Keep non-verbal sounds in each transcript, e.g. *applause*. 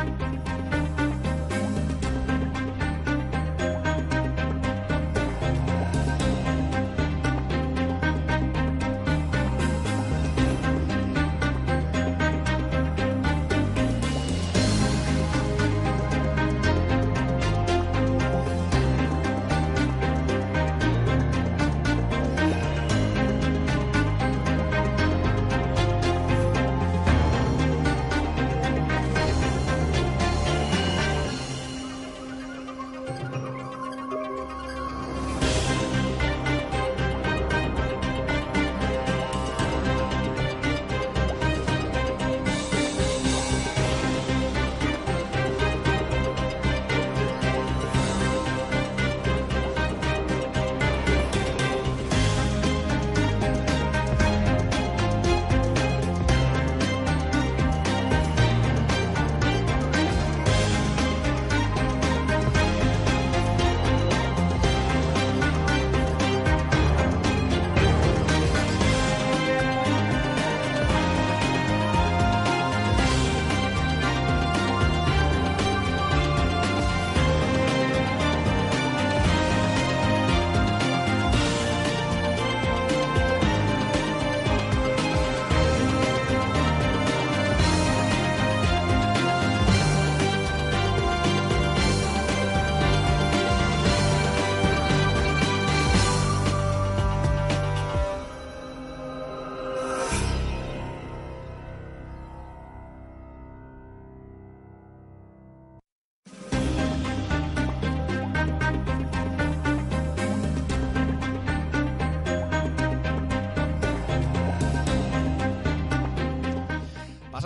Thank you.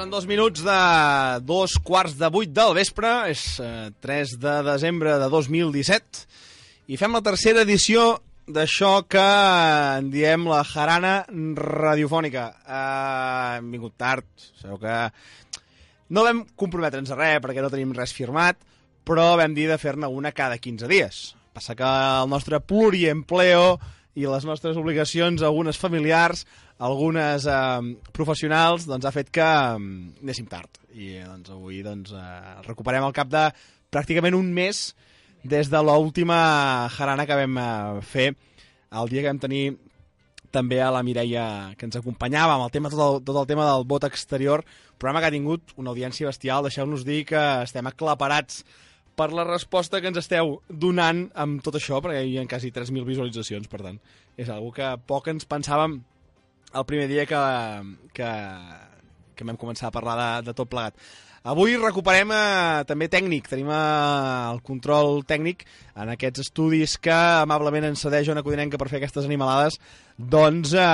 Passen dos minuts de dos quarts de vuit del vespre, és eh, 3 de desembre de 2017, i fem la tercera edició d'això que en diem la jarana radiofònica. Eh, hem vingut tard, sabeu que no vam comprometre'ns a res perquè no tenim res firmat, però vam dir de fer-ne una cada 15 dies. Passa que el nostre pluriempleo i les nostres obligacions, algunes familiars, algunes eh, professionals, doncs ha fet que eh, anéssim tard. I eh, doncs, avui doncs, eh, recuperem al cap de pràcticament un mes des de l'última jarana que vam eh, fer el dia que vam tenir també a la Mireia que ens acompanyava amb el tema, tot el, tot el tema del vot exterior, programa que ha tingut una audiència bestial. Deixeu-nos dir que estem aclaparats per la resposta que ens esteu donant amb tot això, perquè hi ha quasi 3.000 visualitzacions, per tant, és algo que poc ens pensàvem el primer dia que, que, que vam començar a parlar de, de tot plegat. Avui recuperem eh, també tècnic, tenim eh, el control tècnic en aquests estudis que amablement ens cedeix una codinenca per fer aquestes animalades, doncs eh,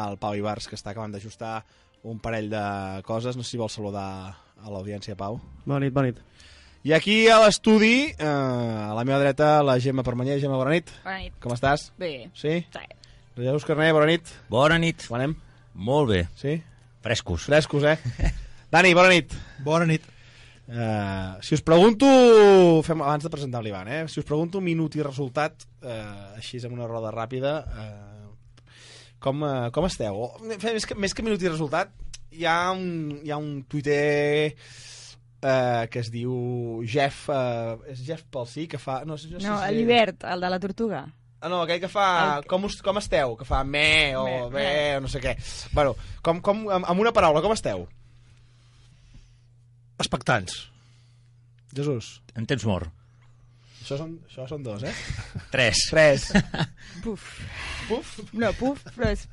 el Pau Ibars, que està acabant d'ajustar un parell de coses, no sé si vol saludar a l'audiència, Pau. Bona nit, bona nit. I aquí a l'estudi, eh, a la meva dreta, la Gemma Permanyer. Gemma, bona nit. Bona nit. Com estàs? Bé. Sí? Sí. Jesús Carné, bona nit. Bona nit. Com anem? Molt bé. Sí? Frescos. Frescos, eh? *laughs* Dani, bona nit. Bona nit. Uh, si us pregunto, fem abans de presentar l'Ivan, eh? si us pregunto minut i resultat, uh, així amb una roda ràpida, uh, com, uh, com esteu? O, més, que, més que minut i resultat, hi ha un, hi ha un tuiter uh, que es diu Jeff, uh, és Jeff Palsí, que fa... No, no, sé No, si- l'Hivert, el de la tortuga. Ah, no, aquell que fa... El- Com, us, com esteu? Que fa me o Me, bé me. o no sé què. Bueno, com, com, amb, una paraula, com esteu? Expectants. Jesús, En temps mort. això són, això són dos, eh? *laughs* Tres. Tres. *laughs* Puf. Puf. No, puf, però és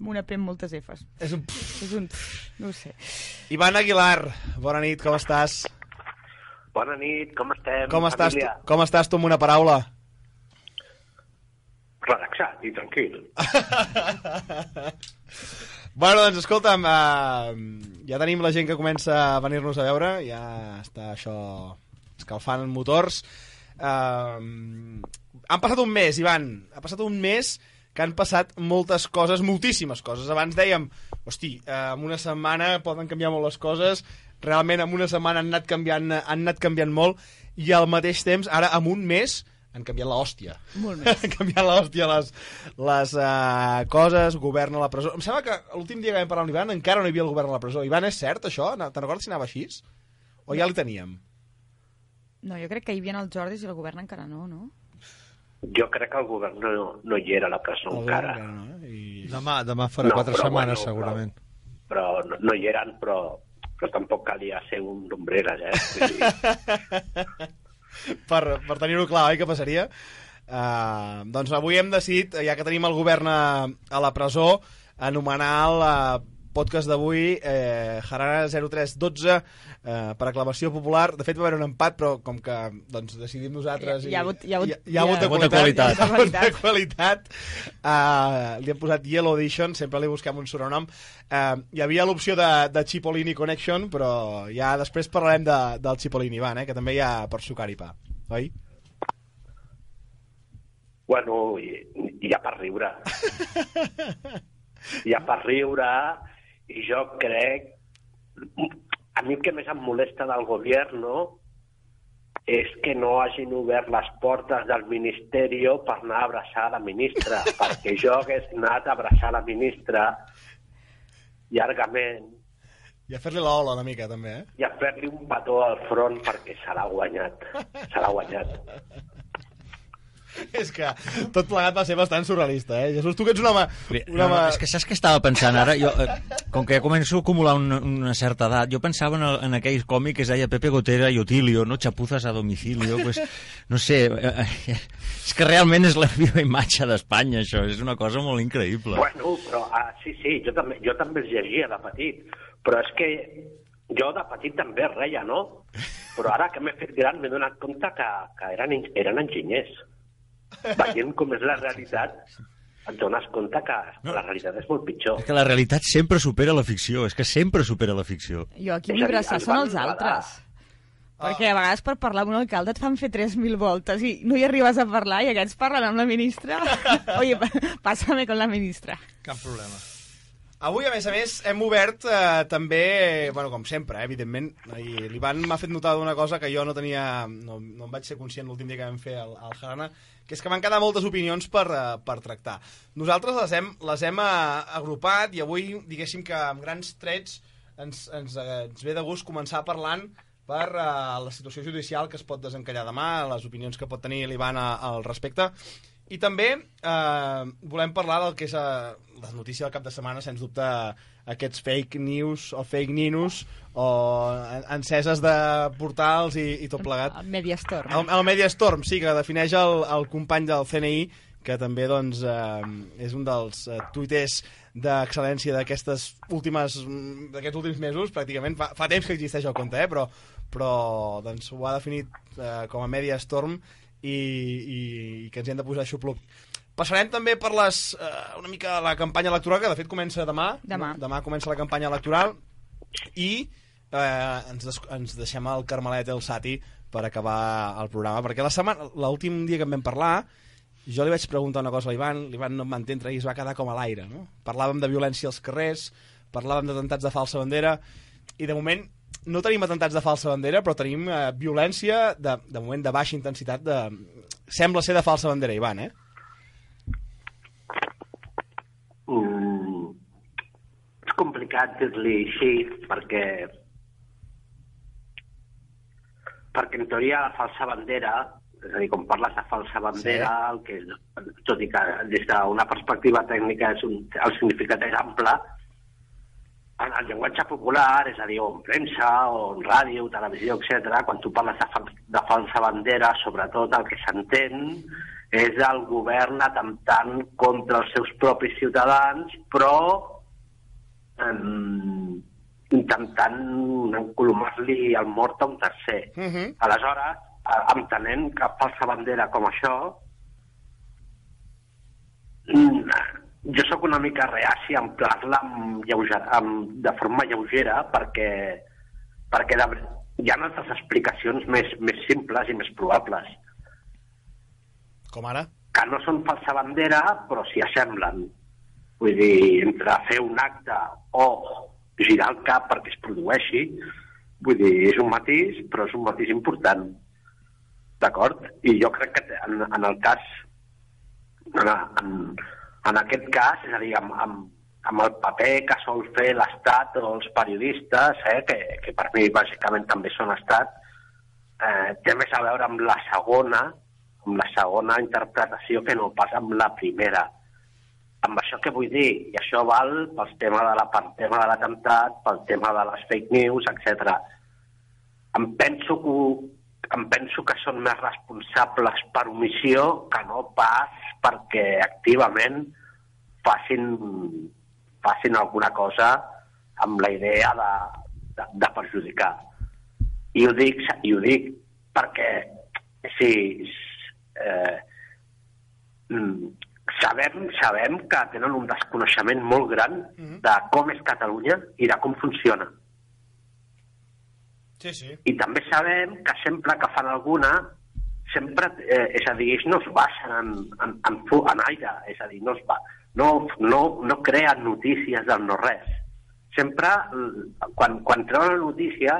una P amb moltes Fs. És un... És un... No ho sé. Ivan Aguilar, bona nit, com estàs? Bona nit, com estem? Com estàs, tu, com estàs tu amb una paraula? Relaxat i tranquil. *laughs* Bueno, doncs escolta'm, uh, ja tenim la gent que comença a venir-nos a veure, ja està això escalfant motors. Uh, han passat un mes, Ivan, ha passat un mes que han passat moltes coses, moltíssimes coses. Abans dèiem, hosti, uh, en una setmana poden canviar molt les coses, realment en una setmana han anat canviant, han anat canviant molt, i al mateix temps, ara en un mes, han canviat l'hòstia. Molt *laughs* més. han canviat l'hòstia les, les uh, coses, govern a la presó. Em sembla que l'últim dia que vam parlar amb l'Ivan encara no hi havia el govern a la presó. Ivan, és cert això? Te'n recordes si anava així? O ja li teníem? No, jo crec que hi havia els Jordis i el govern encara no, no? Jo crec que el govern no, no hi era a la presó El encara. encara no, eh? I... Demà, demà farà No, quatre però setmanes, bueno, segurament. Però no, no hi eren, però, però tampoc calia ser un d'ombreres, eh? *laughs* Per, per tenir-ho clar, oi, què passaria? Uh, doncs avui hem decidit, ja que tenim el govern a, a la presó, anomenar uh, podcast d'avui eh, Jarana 0312 eh, per aclamació popular. De fet, va haver un empat, però com que doncs, decidim nosaltres... Hi ha- hi ha hagut- hi ha hagut- hi ha, hagut hi ha- de qualitat. Hi ha hagut de qualitat. Uh, li hem posat Yellow Edition, sempre li busquem un sobrenom. Uh, hi havia l'opció de, de Cipollini Connection, però ja després parlarem de, del Cipollini Van, eh, que també hi ha per sucar i pa. Oi? bueno, hi, hi ha per riure. *laughs* hi ha per riure i jo crec... A mi el que més em molesta del govern és que no hagin obert les portes del Ministeri per anar a abraçar la ministra, *laughs* perquè jo hagués anat a abraçar la ministra llargament I a fer-li l'ola una mica, també, eh? i a fer-li un petó al front perquè se l'ha guanyat. Se l'ha guanyat. És que tot plegat va ser bastant surrealista, eh? Jesús, tu que ets un home... Un No, home... no, és que saps què estava pensant ara? Jo, eh, com que ja començo a acumular una, una certa edat, jo pensava en, el, en aquell còmic que es deia Pepe Gotera i Otilio, no? Chapuzas a domicilio, pues, no sé, eh, eh, és que realment és la viva imatge d'Espanya, això, és una cosa molt increïble. Bueno, però ah, sí, sí, jo també, jo també els llegia de petit, però és que jo de petit també reia, no? Però ara que m'he fet gran m'he donat compte que, que eren, en- eren enginyers. Veient com és la realitat, et dones compte que No. la realitat és molt pitjor. És que la realitat sempre supera la ficció, és que sempre supera la ficció. Jo aquí vull abraçar els són els altres. Perquè a vegades per parlar amb un alcalde et fan fer 3.000 voltes i no hi arribes a parlar i aquests parlen amb la ministra. *laughs* Oye, pásame con la ministra. Cap problema. Avui, a més a més, hem obert eh, també, bueno, com sempre, eh, evidentment, i l'Ivan m'ha fet notar d'una cosa que jo no tenia, no, no em vaig ser conscient l'últim dia que vam fer al, al Jarana, que és que van quedar moltes opinions per, eh, per tractar. Nosaltres les hem, les hem eh, agrupat i avui, diguéssim que amb grans trets ens, ens, eh, ens ve de gust començar parlant per uh, la situació judicial que es pot desencallar demà, les opinions que pot tenir l'Ivan al respecte. I també eh, volem parlar del que és eh, la notícia del cap de setmana, sens dubte, aquests fake news o fake ninos o en- enceses de portals i, i tot plegat. El Mediastorm. El, el Mediastorm, sí, que defineix el, el company del CNI, que també doncs, eh, és un dels eh, tuiters d'excel·lència d'aquestes últimes d'aquests últims mesos, pràcticament. Fa, fa temps que existeix el compte, eh, però, però doncs, ho ha definit eh, com a Mediastorm i, i, i que ens hi hem de posar xupluc. Passarem també per les, eh, una mica la campanya electoral, que de fet comença demà. Demà. No? Demà comença la campanya electoral i eh, ens, des ens deixem el Carmelet el Sati per acabar el programa, perquè la setmana, l'últim dia que en vam parlar, jo li vaig preguntar una cosa a l'Ivan, l'Ivan no em va entendre i es va quedar com a l'aire, no? Parlàvem de violència als carrers, parlàvem d'atemptats de falsa bandera, i de moment no tenim atemptats de falsa bandera, però tenim eh, violència de, de moment de baixa intensitat, de... sembla ser de falsa bandera, Ivan, eh? Mm, és complicat dir-li així perquè perquè en teoria la falsa bandera és a dir, quan parles de falsa bandera sí. el que tot i que des d'una perspectiva tècnica és un, el significat és ample en el llenguatge popular, és a dir, o en premsa, o en ràdio, televisió, etc., quan tu parles de, fal de falsa bandera, sobretot el que s'entén és el govern atemptant contra els seus propis ciutadans, però eh, intentant encolomar-li el mort a un tercer. Uh -huh. Aleshores, entenent que falsa bandera com això, mm, jo sóc una mica reaci a emplear-la amb lleuger, amb, de forma lleugera perquè, perquè de, hi ha altres explicacions més, més simples i més probables, Com ara? que no són falsa bandera, però s'hi assemblen. Vull dir, entre fer un acte o girar el cap perquè es produeixi, vull dir, és un matís, però és un matís important. D'acord? I jo crec que en, en el cas, en, en, en aquest cas, és a dir, amb, amb, amb el paper que sol fer l'Estat o els periodistes, eh, que, que per mi bàsicament també són Estat, eh, té més a veure amb la segona, amb la segona interpretació que no pas amb la primera. Amb això que vull dir, i això val pel tema de la, pel tema de l'atemptat, pel tema de les fake news, etc. Em penso que em penso que són més responsables per omissió que no pas perquè activament facin, facin alguna cosa amb la idea de, de, de perjudicar. I ho dic, i ho dic perquè si, eh, mm, sabem, sabem que tenen un desconeixement molt gran mm -hmm. de com és Catalunya i de com funciona. Sí, sí. I també sabem que sempre que fan alguna, sempre, eh, és a dir, ells no es basen en, en, en, en aire, és a dir, no, es va, no, no, no creen notícies del no-res. Sempre, quan, quan treuen la notícia,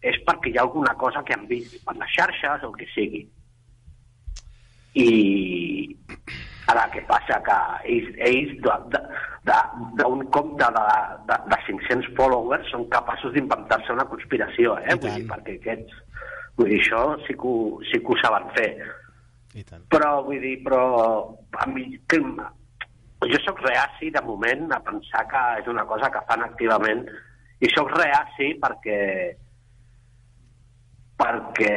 és perquè hi ha alguna cosa que han vist per les xarxes o el que sigui. I, Ara, què passa? Que ells, ells d'un compte de, de, de 500 followers són capaços d'inventar-se una conspiració, eh? Vull dir, perquè aquests... Vull dir, això sí que, ho, sí que ho saben fer. I tant. Però, vull dir, però... A mi, que, jo sóc reaci, de moment, a pensar que és una cosa que fan activament i sóc reaci perquè perquè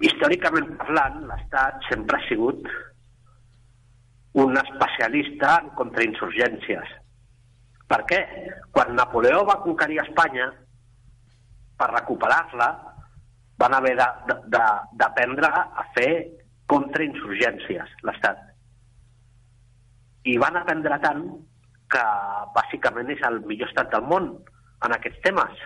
històricament parlant, l'Estat sempre ha sigut un especialista en contrainsurgències. Per què? Quan Napoleó va conquerir Espanya, per recuperar-la, van haver d'aprendre a fer contrainsurgències, l'Estat. I van aprendre tant que bàsicament és el millor estat del món en aquests temes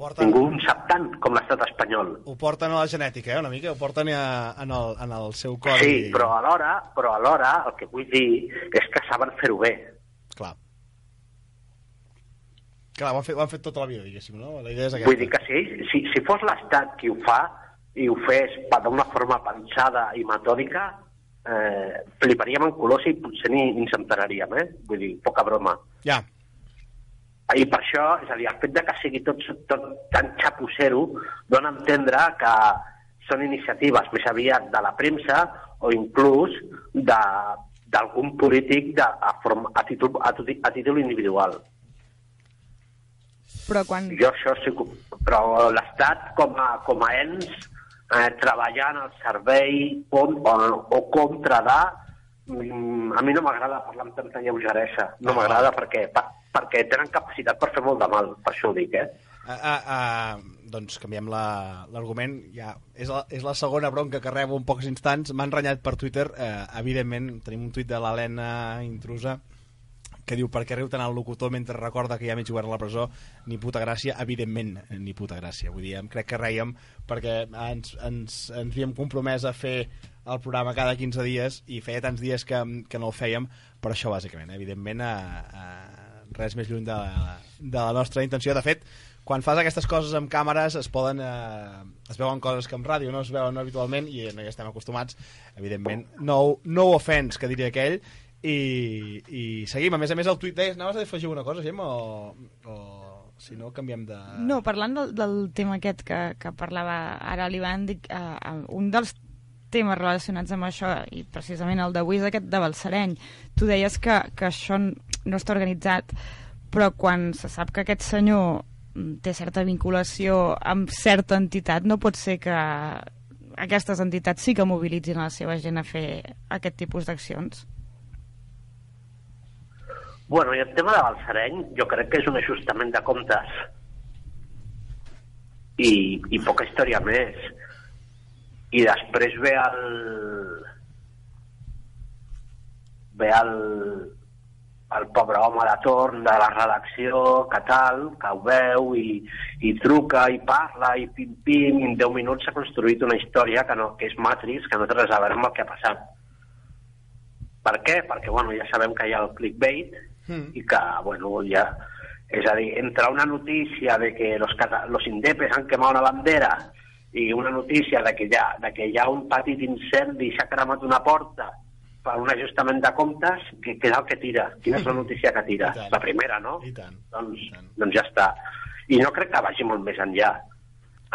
Porten... Ningú en sap tant com l'estat espanyol. Ho porten a la genètica, eh, una mica? Ho porten a, en, el, en el seu codi... Sí, però alhora, però alhora el que vull dir és que saben fer-ho bé. Clar. Clar, ho han, fet, ho han fet tota la vida, diguéssim, no? La idea és aquesta. Vull dir que si, si, si fos l'Estat qui ho fa i ho fes d'una forma pensada i metòdica, eh, fliparíem en colors i potser ni, ni ens enteraríem, eh? Vull dir, poca broma. Ja, i per això, és a dir, el fet de que sigui tot, tot tan xapussero dona a entendre que són iniciatives més aviat de la premsa o inclús d'algun polític de, a, forma, a, títol, a, a títol individual. Però quan... Jo això sí. Però l'Estat com a, com a ens eh, treballant al servei com, o, o contra de... Mm, a mi no m'agrada parlar amb tanta lleugeresa. No ah, m'agrada perquè perquè tenen capacitat per fer molt de mal, per això ho dic, eh? Uh, uh, uh, doncs canviem l'argument. La, ja, és, la, és la segona bronca que rebo en pocs instants. M'han renyat per Twitter. Uh, evidentment tenim un tuit de l'Helena Intrusa que diu per què riu tant el locutor mentre recorda que hi ha mig govern a la presó? Ni puta gràcia, evidentment ni puta gràcia. Vull dir, crec que reiem perquè ens, ens, ens havíem compromès a fer el programa cada 15 dies i feia tants dies que, que no el fèiem per això bàsicament, evidentment a, a res més lluny de la, de la nostra intenció. De fet, quan fas aquestes coses amb càmeres es poden eh, es veuen coses que en ràdio no es veuen habitualment i no hi estem acostumats. Evidentment, no, no offense que diria aquell i, i seguim, a més a més el tuit deies, anaves a afegir una cosa Gemma o, o si no canviem de... No, parlant del, del tema aquest que, que parlava ara l'Ivan, dic, uh, un dels temes relacionats amb això i precisament el d'avui és aquest de Balsareny. Tu deies que, que això no està organitzat però quan se sap que aquest senyor té certa vinculació amb certa entitat no pot ser que aquestes entitats sí que mobilitzin la seva gent a fer aquest tipus d'accions? Bueno, i el tema de Balsareny jo crec que és un ajustament de comptes. I, i poca història més i després ve el ve el, el pobre home de torn de la redacció que tal, que ho veu i, i truca i parla i pim-pim i en 10 minuts s'ha construït una història que, no, que és Matrix, que no té res a veure amb el que ha passat. Per què? Perquè bueno, ja sabem que hi ha el clickbait mm. i que bueno, ja, és a dir, entre una notícia de que los, los indepes han quemat una bandera i una notícia de que, ja, de que hi ha un petit incendi i s'ha cremat una porta per un ajustament de comptes, que, que és el que tira? Quina és la notícia que tira? La primera, no? I tant, Doncs, i tant. doncs ja està. I no crec que vagi molt més enllà.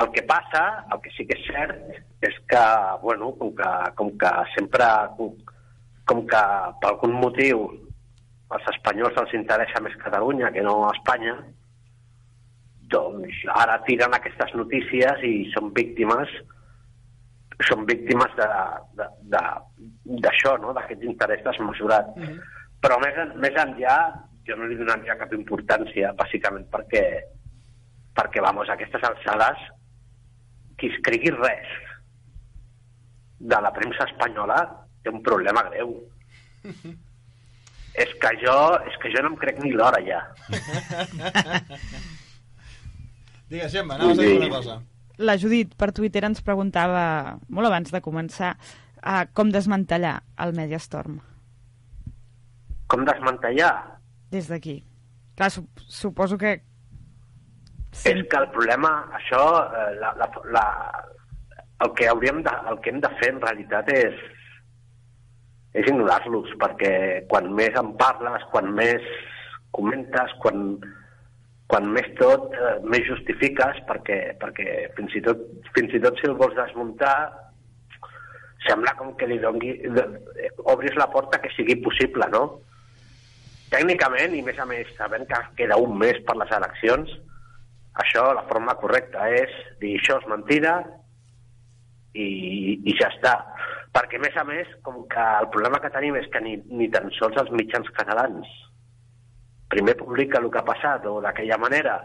El que passa, el que sí que és cert, és que, bueno, com que, com que sempre, com, com que per algun motiu als espanyols els interessa més Catalunya que no Espanya, doncs ara tiren aquestes notícies i són víctimes són víctimes d'això, no? d'aquest interès desmesurat. Mm -hmm. Però més, més enllà, jo no li donaria cap importància, bàsicament perquè, perquè vamos, a aquestes alçades, qui escrigui res de la premsa espanyola té un problema greu. *laughs* és que jo, és que jo no em crec ni l'hora ja. *laughs* Digues, Gemma, anaves a dir una cosa. La Judit per Twitter ens preguntava, molt abans de començar, uh, com desmantellar el Mediastorm Com desmantellar? des d'aquí. Clar, sup suposo que... Sí. És que el problema, això, eh, la, la, la, el, que hauríem de, el que hem de fer en realitat és, és ignorar-los, perquè quan més en parles, quan més comentes, quan, quan més tot, eh, més justifiques, perquè, perquè fins, i tot, fins i tot si el vols desmuntar, sembla com que li dongui, de- obris la porta que sigui possible, no? Tècnicament, i més a més, sabent que queda un mes per les eleccions, això, la forma correcta és dir això és mentida i, i ja està. Perquè, a més a més, com que el problema que tenim és que ni, ni tan sols els mitjans catalans primer publica el que ha passat o d'aquella manera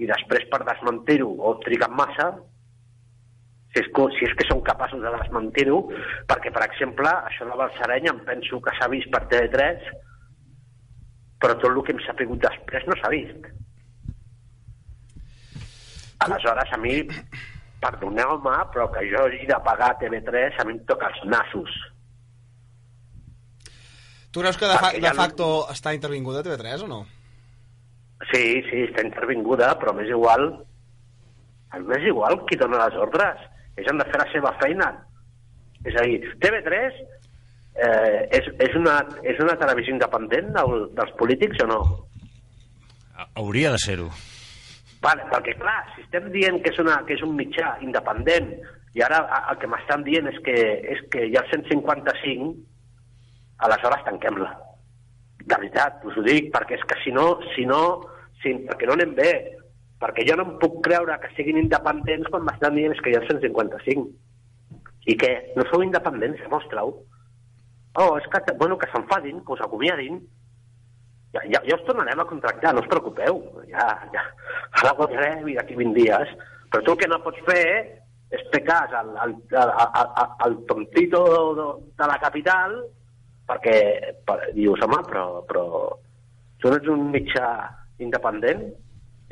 i després per desmentir-ho o triguen massa, si és, que, si és que són capaços de desmentir-ho, perquè, per exemple, això de Balsareny em penso que s'ha vist per TV3, però tot el que hem sapigut després no s'ha vist. Aleshores, a mi, perdoneu-me, però que jo hagi de pagar TV3, a mi em toca els nassos. Tu creus que de, fa de ja no- facto està intervinguda TV3 o no? Sí, sí, està intervinguda, però m'és igual. M'és igual qui dona les ordres. Ells han de fer la seva feina. És a dir, TV3 eh, és, és, una, és una televisió independent del, dels polítics o no? Hauria de ser-ho. Vale, perquè clar, si estem dient que és, una, que és un mitjà independent i ara el que m'estan dient és que, és que hi ha el 155, aleshores tanquem-la. De veritat, us ho dic, perquè és que si no, si no, si, perquè no anem bé, perquè jo no em puc creure que siguin independents quan m'estan dient que hi ha el 155. I què? No sou independents? Demostra-ho. Oh, és que, bueno, que s'enfadin, que us acomiadin, ja, ja, ja us tornarem a contractar, no us preocupeu. Ja, ja. Ara guanyarem i d'aquí 20 dies. Però tu el que no pots fer és fer cas al, al, al, al, al tontito de la capital perquè per, dius, home, però, però tu no ets un mitjà independent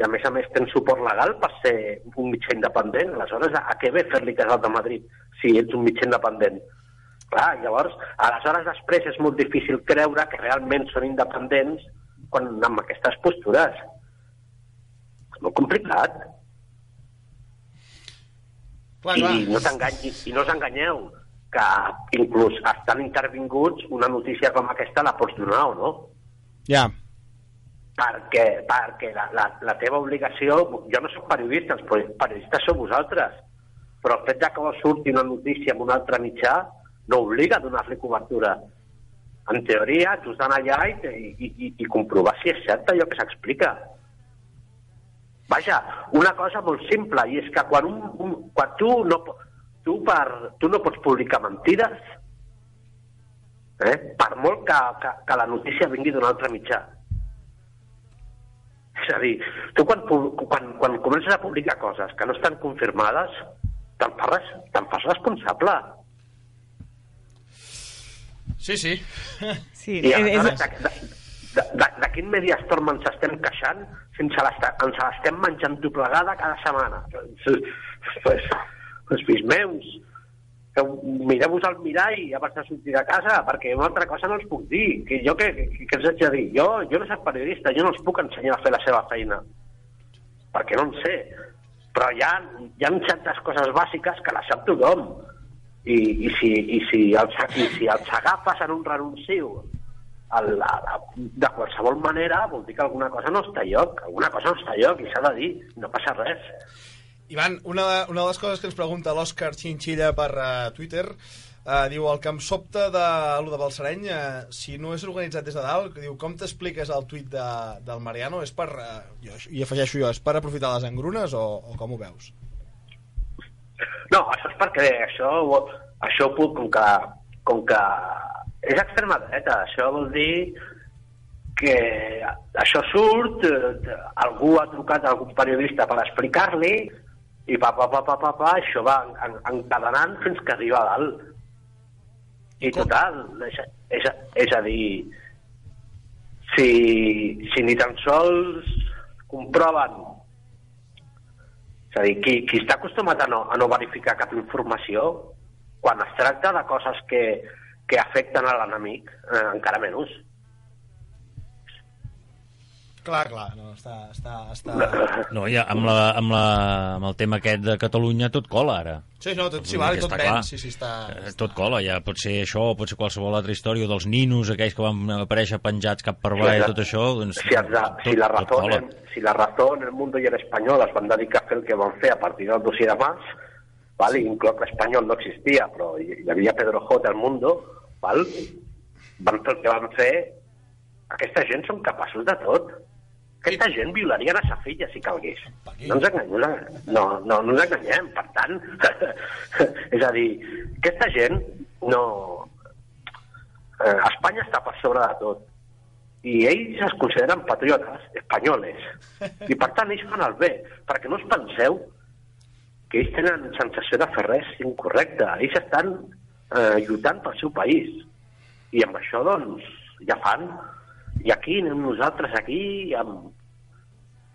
i a més a més tens suport legal per ser un mitjà independent. Aleshores, a, a què ve fer-li cas al de Madrid si ets un mitjà independent? Clar, llavors, aleshores després és molt difícil creure que realment són independents quan amb aquestes postures. És molt complicat. Clar, I clar. no t'enganyi, i no us enganyeu, que inclús estan intervinguts una notícia com aquesta la pots donar o no? Ja. perquè, perquè la, la, la teva obligació, jo no sóc periodista, els peri- periodistes sou vosaltres, però el fet de que vos surti una notícia en un altre mitjà no obliga a donar-li cobertura. En teoria, tu has d'anar allà i, i, i, i comprovar si és cert allò que s'explica. Vaja, una cosa molt simple, i és que quan, un, un, quan tu, no, po- tu, per, tu no pots publicar mentides, eh? per molt que, que, que la notícia vingui d'un altre mitjà. És a dir, tu quan, quan, quan comences a publicar coses que no estan confirmades, te'n fas, te'n fas responsable. Sí, sí. Sí, I és, aleshores, és, de, de, de, de quin mediastorm ens estem queixant si ens l'estem menjant doblegada cada setmana? Pues, pues fills meus, que mireu-vos al mirall abans de sortir de casa, perquè una altra cosa no els puc dir. Que jo què, què els haig de dir? Jo, jo no soc periodista, jo no els puc ensenyar a fer la seva feina, perquè no en sé. Però hi ha, hi ha certes coses bàsiques que les sap tothom. I, i, si, i, si els, i si els agafes en un renunciu el, la, la, de qualsevol manera, vol dir que alguna cosa no està a lloc, alguna cosa no està a lloc i s'ha de dir, no passa res. Ivan, una, una de les coses que ens pregunta l'Òscar Xinxilla per uh, Twitter uh, diu, el que em sobta de lo de Balsareny, uh, si no és organitzat des de dalt, diu, com t'expliques el tuit de, del Mariano? És per, uh, jo, i afegeixo jo, és per aprofitar les engrunes o, o com ho veus? No, això és perquè això, això puc, com que, com que és extrema dreta, això vol dir que això surt, algú ha trucat a algun periodista per explicar-li i pa, pa, pa, pa, pa, pa, això va en, encadenant fins que arriba a dalt. I total, és, és, és a dir, si, si ni tan sols comproven és a dir, qui, qui està acostumat a no, a no verificar cap informació, quan es tracta de coses que, que afecten a l'enemic, eh, encara menys. Clar, clar, no, està... està, està... No, ja, amb, la, amb, la, amb el tema aquest de Catalunya tot cola, ara. Sí, no, tot, sí, vale, tot està ven, sí, sí, està... Eh, Tot cola, ja pot ser això, pot ser qualsevol altra història, dels ninos, aquells que van aparèixer penjats cap per avall, Sí, tot això, doncs... si, els, si, la razón, cola. en, si la razón, el mundo i l'espanyol es van dedicar a fer el que van fer a partir del dossier de Mas, ¿vale? incloc l'espanyol no existia, però hi, hi havia Pedro J. al mundo, ¿val? van fer el que van fer, aquesta gent són capaços de tot. Aquesta gent violaria a sa filla si calgués. No ens enganyem, no, no, no ens enganyem. Per tant, *laughs* és a dir, aquesta gent no... Eh, Espanya està per sobre de tot. I ells es consideren patriotes espanyoles. I per tant, ells fan el bé. Perquè no us penseu que ells tenen sensació de fer res incorrecte. Ells estan eh, lluitant pel seu país. I amb això, doncs, ja fan. I aquí anem nosaltres aquí amb...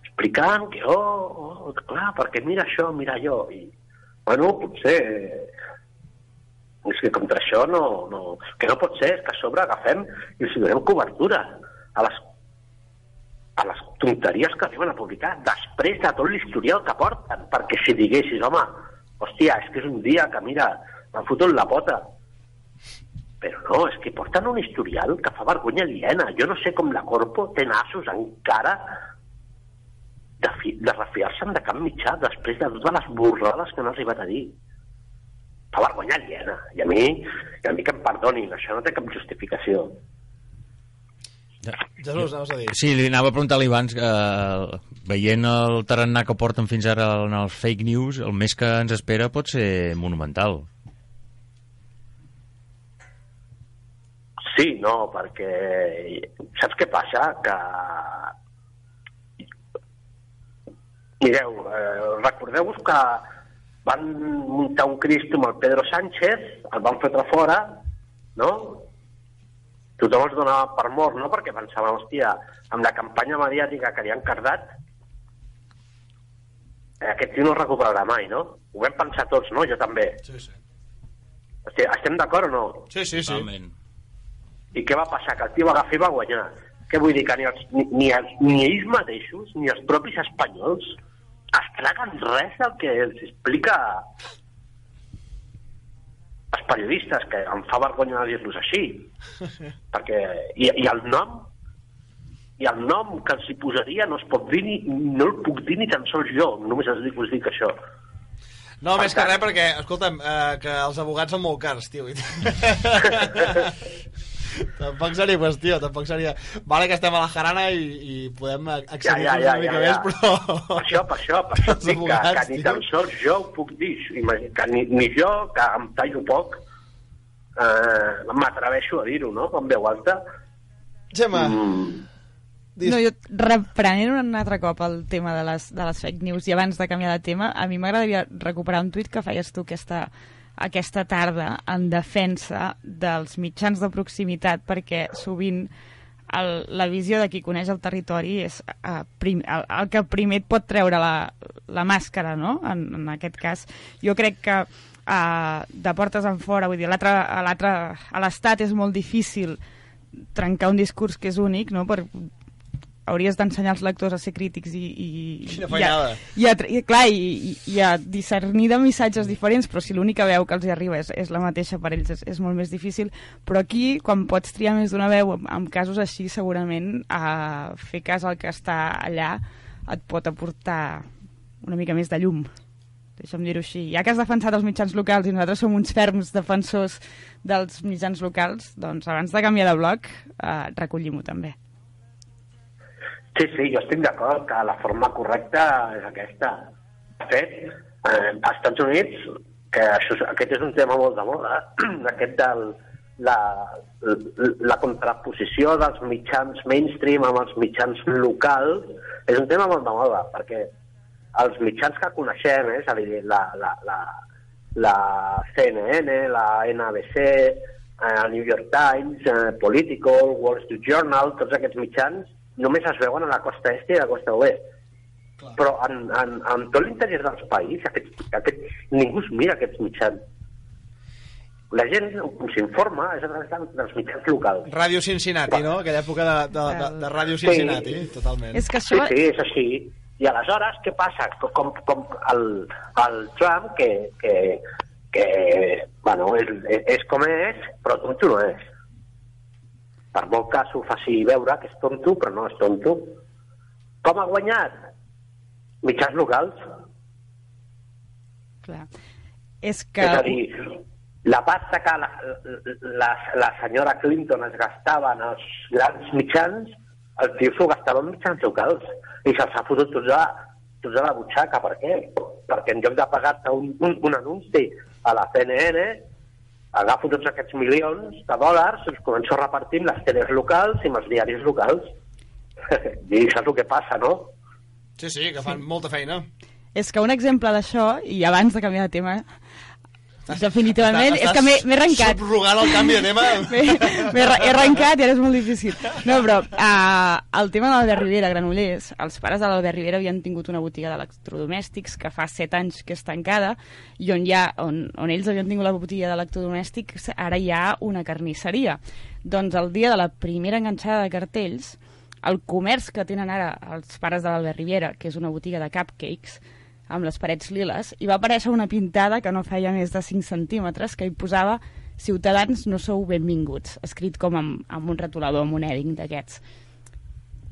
explicant que, oh, oh, clar, perquè mira això, mira allò. I, bueno, potser... És que contra això no, no... Que no pot ser, és que a sobre agafem i els donem cobertura a les a les tonteries que arriben a publicar després de tot l'historial que porten, perquè si diguessis, home, hòstia, és que és un dia que, mira, m'han fotut la pota, però no, és que porten un historial que fa vergonya aliena. Jo no sé com la Corpo té nassos encara de, fi, de refiar-se'n de cap mitjà després de totes les burrades que han arribat a dir. Fa vergonya aliena. I a mi, i a mi que em perdonin, això no té cap justificació. Jesús, anaves a dir. Sí, li anava a preguntar a l'Ivan, eh, veient el tarannà que porten fins ara en els fake news, el més que ens espera pot ser monumental. Sí, no, perquè saps què passa? Que mireu, eh, recordeu-vos que van muntar un Cristo amb el Pedro Sánchez, el van fotre fora, no? Tothom es donava per mort, no? Perquè pensava, hòstia, amb la campanya mediàtica que li han cardat, eh, aquest tio no es recuperarà mai, no? Ho vam pensar tots, no? Jo també. Sí, sí. Hòstia, estem d'acord o no? Sí, sí, sí. Totalment. I què va passar? Que el tio va agafar i va guanyar. Què vull dir? Que ni, els, ni, ni, els, ni ells mateixos, ni els propis espanyols, es traguen res del que els explica els periodistes, que em fa vergonya dir-los així. *laughs* Perquè, i, I el nom i el nom que els hi posaria no es pot dir ni, no el puc dir ni tan sols jo, només els dic, us dic això. No, Per més que tant- res, perquè, escolta'm, eh, que els abogats són molt cars, tio. *laughs* *laughs* tampoc seria qüestió, tampoc seria... Vale que estem a la jarana i, i podem accedir Ja, ja, ja, una mica ja, més, ja. però... Per això, per això, per *laughs* això dic que, que ni tan sols jo ho puc dir, que ni, ni jo, que em tallo poc, eh, m'atreveixo a dir-ho, no?, en veu alta. Gemma, Mm, dis... No, jo, reprenent un altre cop el tema de les, de les fake news i abans de canviar de tema, a mi m'agradaria recuperar un tuit que feies tu aquesta, aquesta tarda en defensa dels mitjans de proximitat perquè sovint el, la visió de qui coneix el territori és uh, prim, el, el que primer et pot treure la, la màscara, no? En, en aquest cas, jo crec que uh, de portes en fora, vull dir, a l'estat és molt difícil trencar un discurs que és únic, no? Per, hauries d'ensenyar als lectors a ser crítics i, i, Quina i, a, i, a, i, clar, i, i, i a discernir de missatges diferents, però si l'única veu que els hi arriba és, és la mateixa per ells és, és molt més difícil, però aquí quan pots triar més d'una veu, en, en casos així segurament a fer cas al que està allà et pot aportar una mica més de llum deixa'm dir-ho així. Ja que has defensat els mitjans locals i nosaltres som uns ferms defensors dels mitjans locals, doncs abans de canviar de bloc, eh, recollim-ho també. Sí, sí, jo estic d'acord que la forma correcta és aquesta. De fet, eh, als Estats Units, que això, aquest és un tema molt de moda, *clears throat* aquest del, la, la contraposició dels mitjans mainstream amb els mitjans locals, és un tema molt de moda, perquè els mitjans que coneixem, eh, és a dir, la, la, la, la CNN, la NBC, eh, el New York Times, eh, Politico, Wall Street Journal, tots aquests mitjans només es veuen a la costa est i a la costa oest. Clar. Però en, en, en tot l'interior dels països, aquests, aquests, ningú es mira aquests mitjans. La gent s'informa és a través de- dels mitjans locals. Ràdio Cincinnati, no? Aquella època de, de, de, de Ràdio Sí. Cincinnati, totalment. És que Sí, això... sí, és així. I aleshores, què passa? Com, com, com el, el Trump, que, que, que bueno, és, és com és, però tonto no és. Per molt que s'ho faci veure que és tonto, però no és tonto. Com ha guanyat? Mitjans locals. Clar. És que... És a dir, la pasta que la, la, la senyora Clinton es gastava en els grans mitjans, el tio s'ho gastava en mitjans locals i se'ls ha fotut tots a, tots a la butxaca. Per què? Perquè en lloc de pagar-te un, un, un anunci a la CNN, agafo tots aquests milions de dòlars i els començo a repartir amb les teles locals i amb els diaris locals. *laughs* I saps el que passa, no? Sí, sí, que fan molta feina. És que un exemple d'això, i abans de canviar de tema, definitivament, Estàs- és que m'he arrencat. Subrogant el canvi de tema. *laughs* M'he m'he arre- he arrencat i ara és molt difícil. No, però uh, el tema de l'Albert Rivera, Granollers, els pares de l'Albert Rivera havien tingut una botiga d'electrodomèstics que fa set anys que és tancada i on, ha, on, on ells havien tingut la botiga d'electrodomèstics ara hi ha una carnisseria. Doncs el dia de la primera enganxada de cartells, el comerç que tenen ara els pares de l'Albert Rivera, que és una botiga de cupcakes, amb les parets liles, i va aparèixer una pintada que no feia més de 5 centímetres, que hi posava Ciutadans no sou benvinguts, escrit com amb, amb un retolador, amb un edding d'aquests.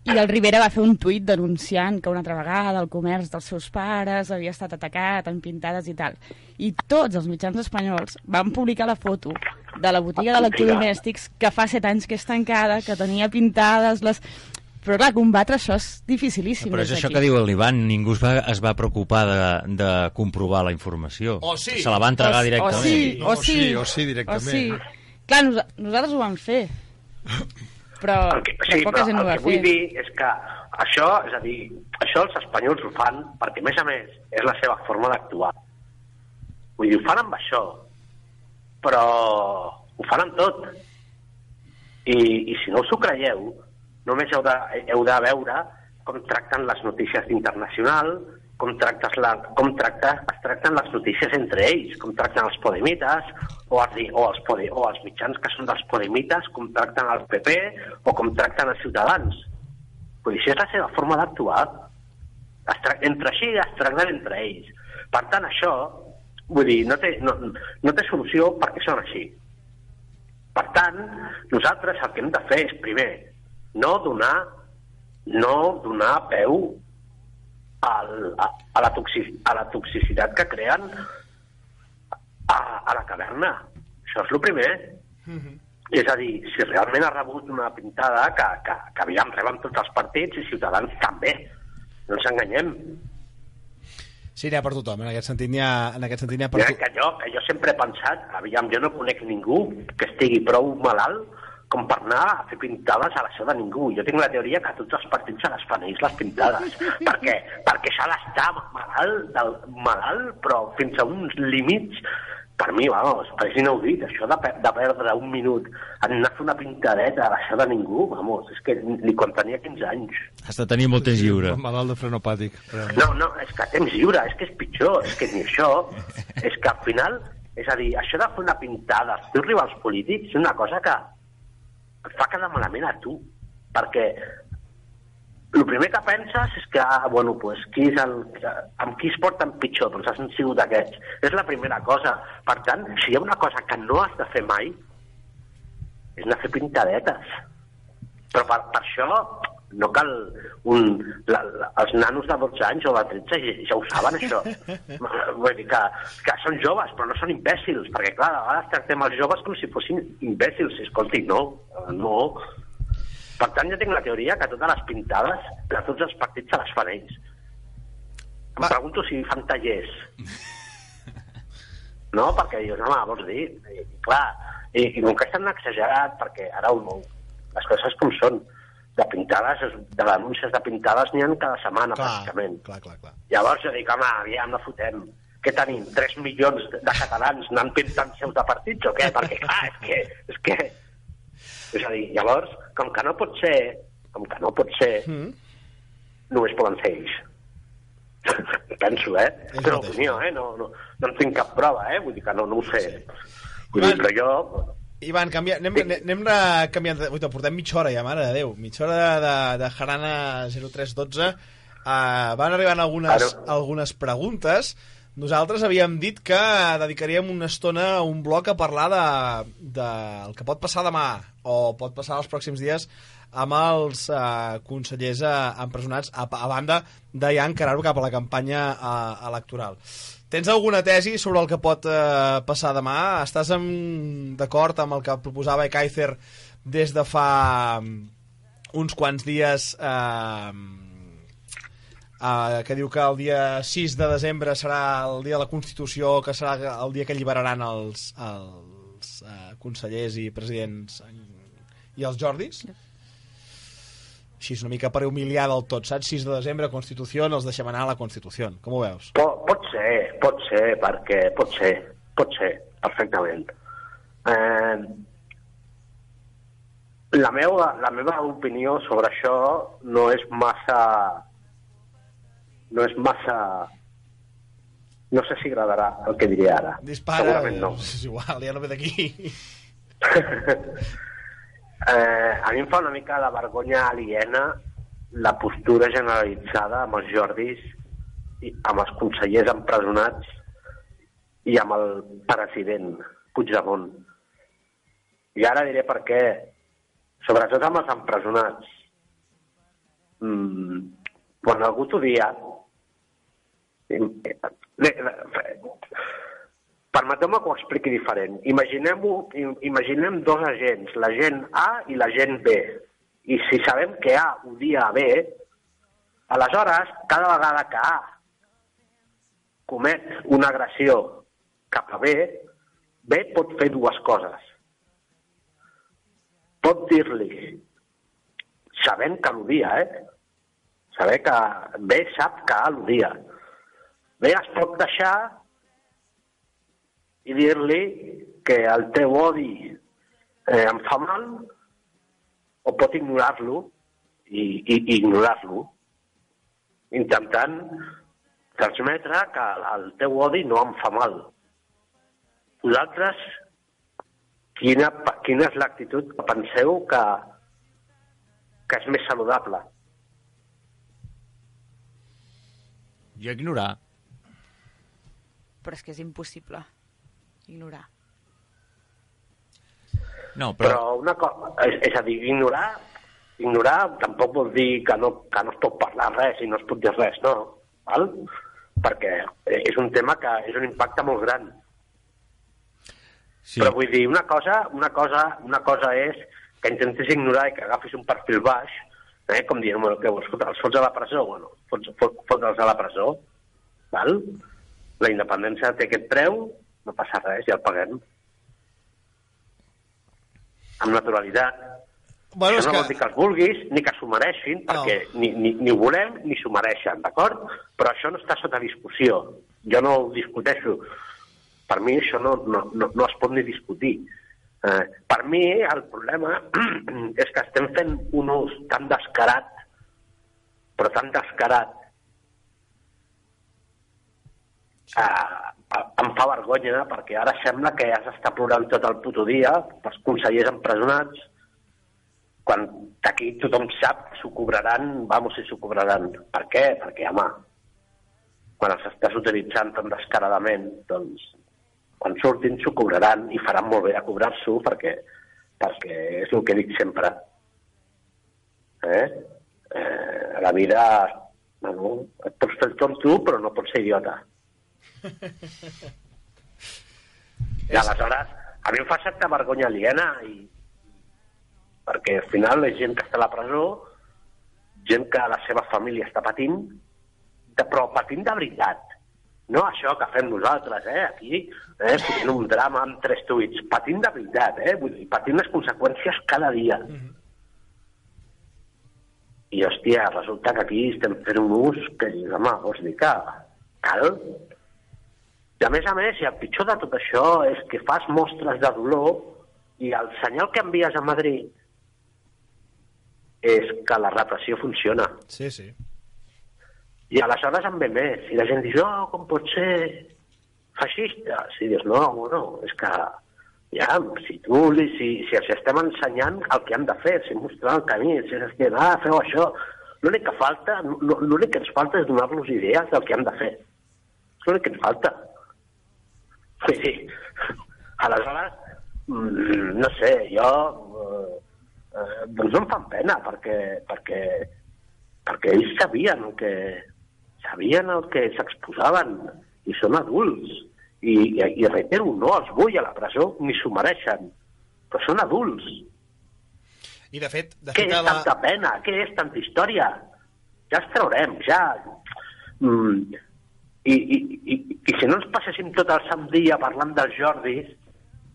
I el Rivera va fer un tuit denunciant que una altra vegada el comerç dels seus pares havia estat atacat amb pintades i tal. I tots els mitjans espanyols van publicar la foto de la botiga d'electrodomèstics que fa set anys que és tancada, que tenia pintades les... Però clar, combatre això és dificilíssim. Però és això que diu l'Ivan, ningú es va, es va preocupar de, de comprovar la informació. O sí. Se la va entregar O- directament. O sí, o sí, o sí, directament. O sí. Clar, nos nosaltres ho vam fer. Però, El que, sí, poca però gent ho el va que vull fer. dir és que això, és a dir, això els espanyols ho fan perquè, a més a més, és la seva forma d'actuar. Vull dir, ho fan amb això, però ho fan amb tot. I, i si no us ho creieu, només heu de, heu de veure com tracten les notícies internacional, com, tractes la, com tracta, es tracten les notícies entre ells, com tracten els podemites o els, o, els pode, o els mitjans que són dels podemites, com tracten el PP o com tracten els ciutadans. Vull dir, això és la seva forma d'actuar. Entre així es tracten entre ells. Per tant, això, vull dir, no té, no, no té solució perquè són així. Per tant, nosaltres el que hem de fer és, primer, no donar, no donar peu al, a, a, la toxic, a la toxicitat que creen a, a la caverna. Això és el primer. És a dir, si realment ha rebut una pintada que, que, que aviam, reben tots els partits i Ciutadans també. No ens enganyem. Sí, n'hi ha per tothom, en aquest sentit n'hi ha, en aquest sentit ha per tothom. que jo, que jo sempre he pensat, aviam, jo no conec ningú que estigui prou malalt com per anar a fer pintades a la seu de ningú. Jo tinc la teoria que tots els partits se les fan ells, les pintades. per *laughs* què? Perquè s'ha d'estar malalt, del, malalt, però fins a uns límits per mi, vamos, és inaudit, això de, de perdre un minut en anar a fer una pintadeta a la seu de ningú, vamos, és que ni quan tenia 15 anys. Has de tenir molt temps lliure. Malalt de frenopàtic. Però... No, no, és que temps lliure, és que és pitjor, és que ni això, *laughs* és que al final, és a dir, això de fer una pintada als teus rivals polítics és una cosa que et fa quedar malament a tu, perquè el primer que penses és que, ah, bueno, pues, qui és el, amb qui es porten pitjor? Doncs han sigut aquests. És la primera cosa. Per tant, si hi ha una cosa que no has de fer mai, és anar a fer pintadetes. Però per, per això no cal un... La, la, els nanos de 12 anys o de 13 ja, ja ho saben, això. *laughs* Vull dir que, que són joves, però no són imbècils, perquè, clar, a vegades tractem els joves com si fossin imbècils. Escolti, no, no. Per tant, jo tinc la teoria que totes les pintades de tots els partits se les fan ells. Em Va. pregunto si fan tallers. *laughs* No, perquè dius, home, vols dir? I, clar, i, i com que és tan exagerat, perquè ara un, les coses com són, de pintades, de denúncies de pintades n'hi ha cada setmana, Clar, pràcticament. clar, clar, clar. Llavors jo dic, home, aviam, no fotem. Què tenim? 3 milions de catalans anant pintant seus de partits o què? Perquè, clar, és que... És, que... és a dir, llavors, com que no pot ser, com que no pot ser, Mm. només poden ser ells. *laughs* Penso, eh? És una opinió, eh? No, no, no en tinc cap prova, eh? Vull dir que no, no ho sé. Vull dir, però jo... Ivan, canvia, anem, anem, anem de, canviant... Ui, te portem mitja hora ja, mare de Déu. Mitja hora de, de, de Jarana 0312. Uh, van arribant algunes, Claro. algunes preguntes. Nosaltres havíem dit que dedicaríem una estona a un bloc a parlar de, de el que pot passar demà o pot passar els pròxims dies amb els uh, consellers uh, empresonats a, a banda de ja encarar-ho cap a la campanya uh, electoral. Tens alguna tesi sobre el que pot eh, passar demà? Estàs d'acord amb el que proposava Ekaizer des de fa mm, uns quants dies eh, eh, que diu que el dia 6 de desembre serà el dia de la Constitució, que serà el dia que alliberaran els, els eh, consellers i presidents i els Jordis? Així una mica per humiliar del tot, saps? 6 de desembre, Constitució, els deixem anar a la Constitució. Com ho veus? Pot, pot ser, pot ser, perquè pot ser, pot ser, perfectament. Eh, la, meva, la meva opinió sobre això no és massa... No és massa... No sé si agradarà el que diré ara. Dispara, Segurament no. *laughs* és igual, ja no ve d'aquí. *laughs* Eh, a mi em fa una mica de vergonya aliena la postura generalitzada amb els Jordis, i amb els consellers empresonats i amb el president Puigdemont. I ara diré per què. Sobretot amb els empresonats. Mm, quan algú t'odia... Permeteu-me que ho expliqui diferent. Imaginem, imaginem dos agents, l'agent A i l'agent B. I si sabem que A odia a B, aleshores, cada vegada que A comet una agressió cap a B, B pot fer dues coses. Pot dir-li, sabent que l'odia, eh? Saber que B sap que l'odia. B es pot deixar i dir-li que el teu odi eh, em fa mal o pot ignorar-lo i, i, i ignorar-lo intentant transmetre que el teu odi no em fa mal. Vosaltres, quina, quina és l'actitud que penseu que, que és més saludable? Jo ignorar. Però és que és impossible ignorar. No, però... Però una cosa, és, és a dir, ignorar, ignorar tampoc vol dir que no, que no es pot parlar res i no es pot dir res, no. Val? Perquè és un tema que és un impacte molt gran. Sí. Però vull dir, una cosa, una cosa, una cosa és que intentis ignorar i que agafis un perfil baix, eh, com dient, bueno, que vols els fots a la presó? Bueno, fots, fot, fotre'ls a la presó, val? La independència té aquest preu, no passa res, ja el paguem. Amb naturalitat. Bueno, Això no que... vol dir que els vulguis ni que s'ho mereixin, perquè ni, ni, ni ho volem ni s'ho mereixen, d'acord? Però això no està sota discussió. Jo no ho discuteixo. Per mi això no, no, no, no es pot ni discutir. Eh, per mi el problema *clears throat* és que estem fent un ús tan descarat, però tan descarat, eh, em fa vergonya perquè ara sembla que ja s'està plorant tot el puto dia pels consellers empresonats quan d'aquí tothom sap que s'ho cobraran, vamos, si s'ho cobraran. Per què? Perquè, home, quan els estàs utilitzant tan descaradament, doncs, quan surtin s'ho cobraran i faran molt bé a cobrar-s'ho perquè, perquè és el que dic sempre. Eh? eh la vida, bueno, et pots fer el tonto, però no pots ser idiota. I aleshores, a mi em fa certa vergonya aliena i, perquè al final és gent que està a la presó, gent que la seva família està patint, de, però patint de veritat. No això que fem nosaltres, eh, aquí, eh, fent un drama amb tres tuits, patint de veritat, eh, vull dir, patint les conseqüències cada dia. Mm -hmm. I, hòstia, resulta que aquí estem fent un ús que, home, vols dir que cal? I a més a més, i el pitjor de tot això és que fas mostres de dolor i el senyal que envies a Madrid és que la repressió funciona. Sí, sí. I aleshores en ve més. I la gent diu, oh, com pot ser feixista? Si dius, no, no, és que ja, si tu, si, si els estem ensenyant el que han de fer, si mostrar el camí, si és que, ah, feu això, l'únic que falta, l'únic que ens falta és donar-los idees del que han de fer. És l'únic que ens falta. Sí, sí. Aleshores, mm, no sé, jo eh, eh, doncs no em fan pena, perquè, perquè, perquè ells sabien el que, sabien el que s'exposaven i són adults. I, i, I reitero, no els vull a la presó, ni s'ho mereixen, però són adults. I de fet... De Què fet és la... tanta pena? Què és tanta història? Ja els traurem, ja. Mm. I, i, i, I si no ens passéssim tot el sant dia parlant dels Jordis,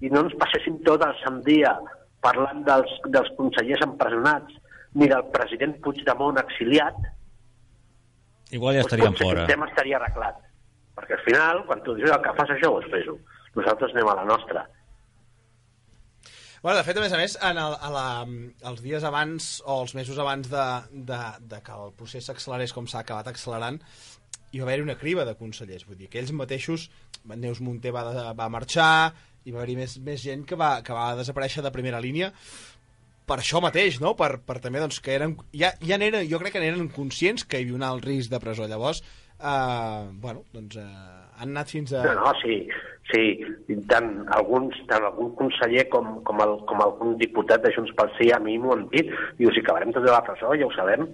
i no ens passéssim tot el sant dia parlant dels, dels consellers empresonats ni del president Puigdemont exiliat, Igual ja estaríem doncs, fora. El tema estaria arreglat. Perquè al final, quan tu dius el que fas això, ho fes-ho. Nosaltres anem a la nostra. Bueno, de fet, a més a més, en el, a la, els dies abans o els mesos abans de, de, de que el procés s'accelerés com s'ha acabat accelerant, hi va haver una criba de consellers. Vull dir que ells mateixos, Neus Munté va, de, va marxar, hi va haver més, més gent que va, que va desaparèixer de primera línia per això mateix, no? Per, per també, doncs, que eren... Ja, ja eren, jo crec que eren conscients que hi havia un alt risc de presó. Llavors, eh, bueno, doncs, eh, han anat fins a... No, no, sí, sí. Tant, alguns, tant algun conseller com, com, el, com algun diputat de Junts pel Sí a mi m'ho han dit. Diu, si acabarem tots a la presó, ja ho sabem.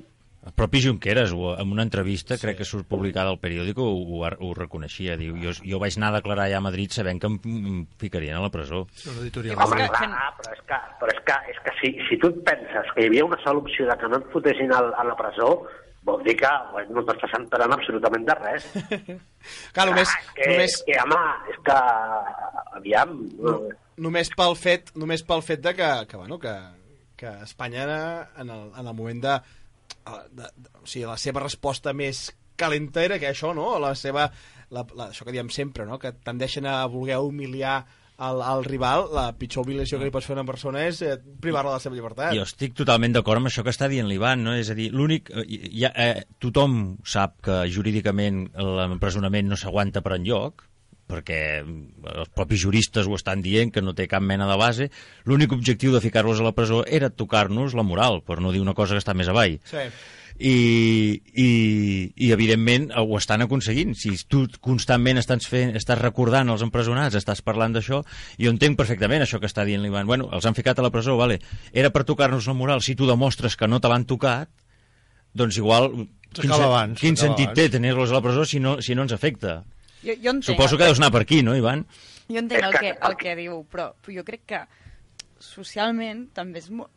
El propi Junqueras, ho- en una entrevista, sí. crec que surt publicada al periòdic, ho, ho, ho reconeixia. Diu, jo, jo vaig anar a declarar allà a Madrid sabent que em, em ficarien a la presó. Editorial. Home, que- clar, que- però és que, però és que, és que si, si tu et penses que hi havia una sola opció de que no et fotessin al, a la presó, vol dir que bueno, no t'estàs enterant absolutament de res. *laughs* Clar, només, Ah, és que, només, és que, home, és que, aviam, no, només pel fet només pel fet de que, que, bueno, que, que Espanya era en el, en el moment de, de, de, o sigui, la seva resposta més calenta era que això, no? La seva, la, la, això que diem sempre, no? Que tendeixen a voler humiliar el, el rival, la pitjor humiliació que li pots fer a una persona és eh, privar-la de la seva llibertat. Jo estic totalment d'acord amb això que està dient l'Ivan, no? És a dir, l'únic... eh, Ja, eh, tothom sap que jurídicament l'empresonament no s'aguanta per enlloc, perquè els propis juristes ho estan dient, que no té cap mena de base. L'únic objectiu de ficar-los a la presó era tocar-nos la moral, per no dir una cosa que està més avall. Sí. I, i, i evidentment ho estan aconseguint si tu constantment estàs, fent, estàs recordant els empresonats, estàs parlant d'això jo entenc perfectament això que està dient l'Ivan bueno, els han ficat a la presó, vale. era per tocar-nos la moral, si tu demostres que no te l'han tocat doncs igual quin, abans, quin sentit abans. té tenir-los a la presó si no, si no ens afecta Jo, jo entenc, suposo que deus anar per aquí, no Ivan? jo entenc el que- el que diu, però jo crec que socialment també és mo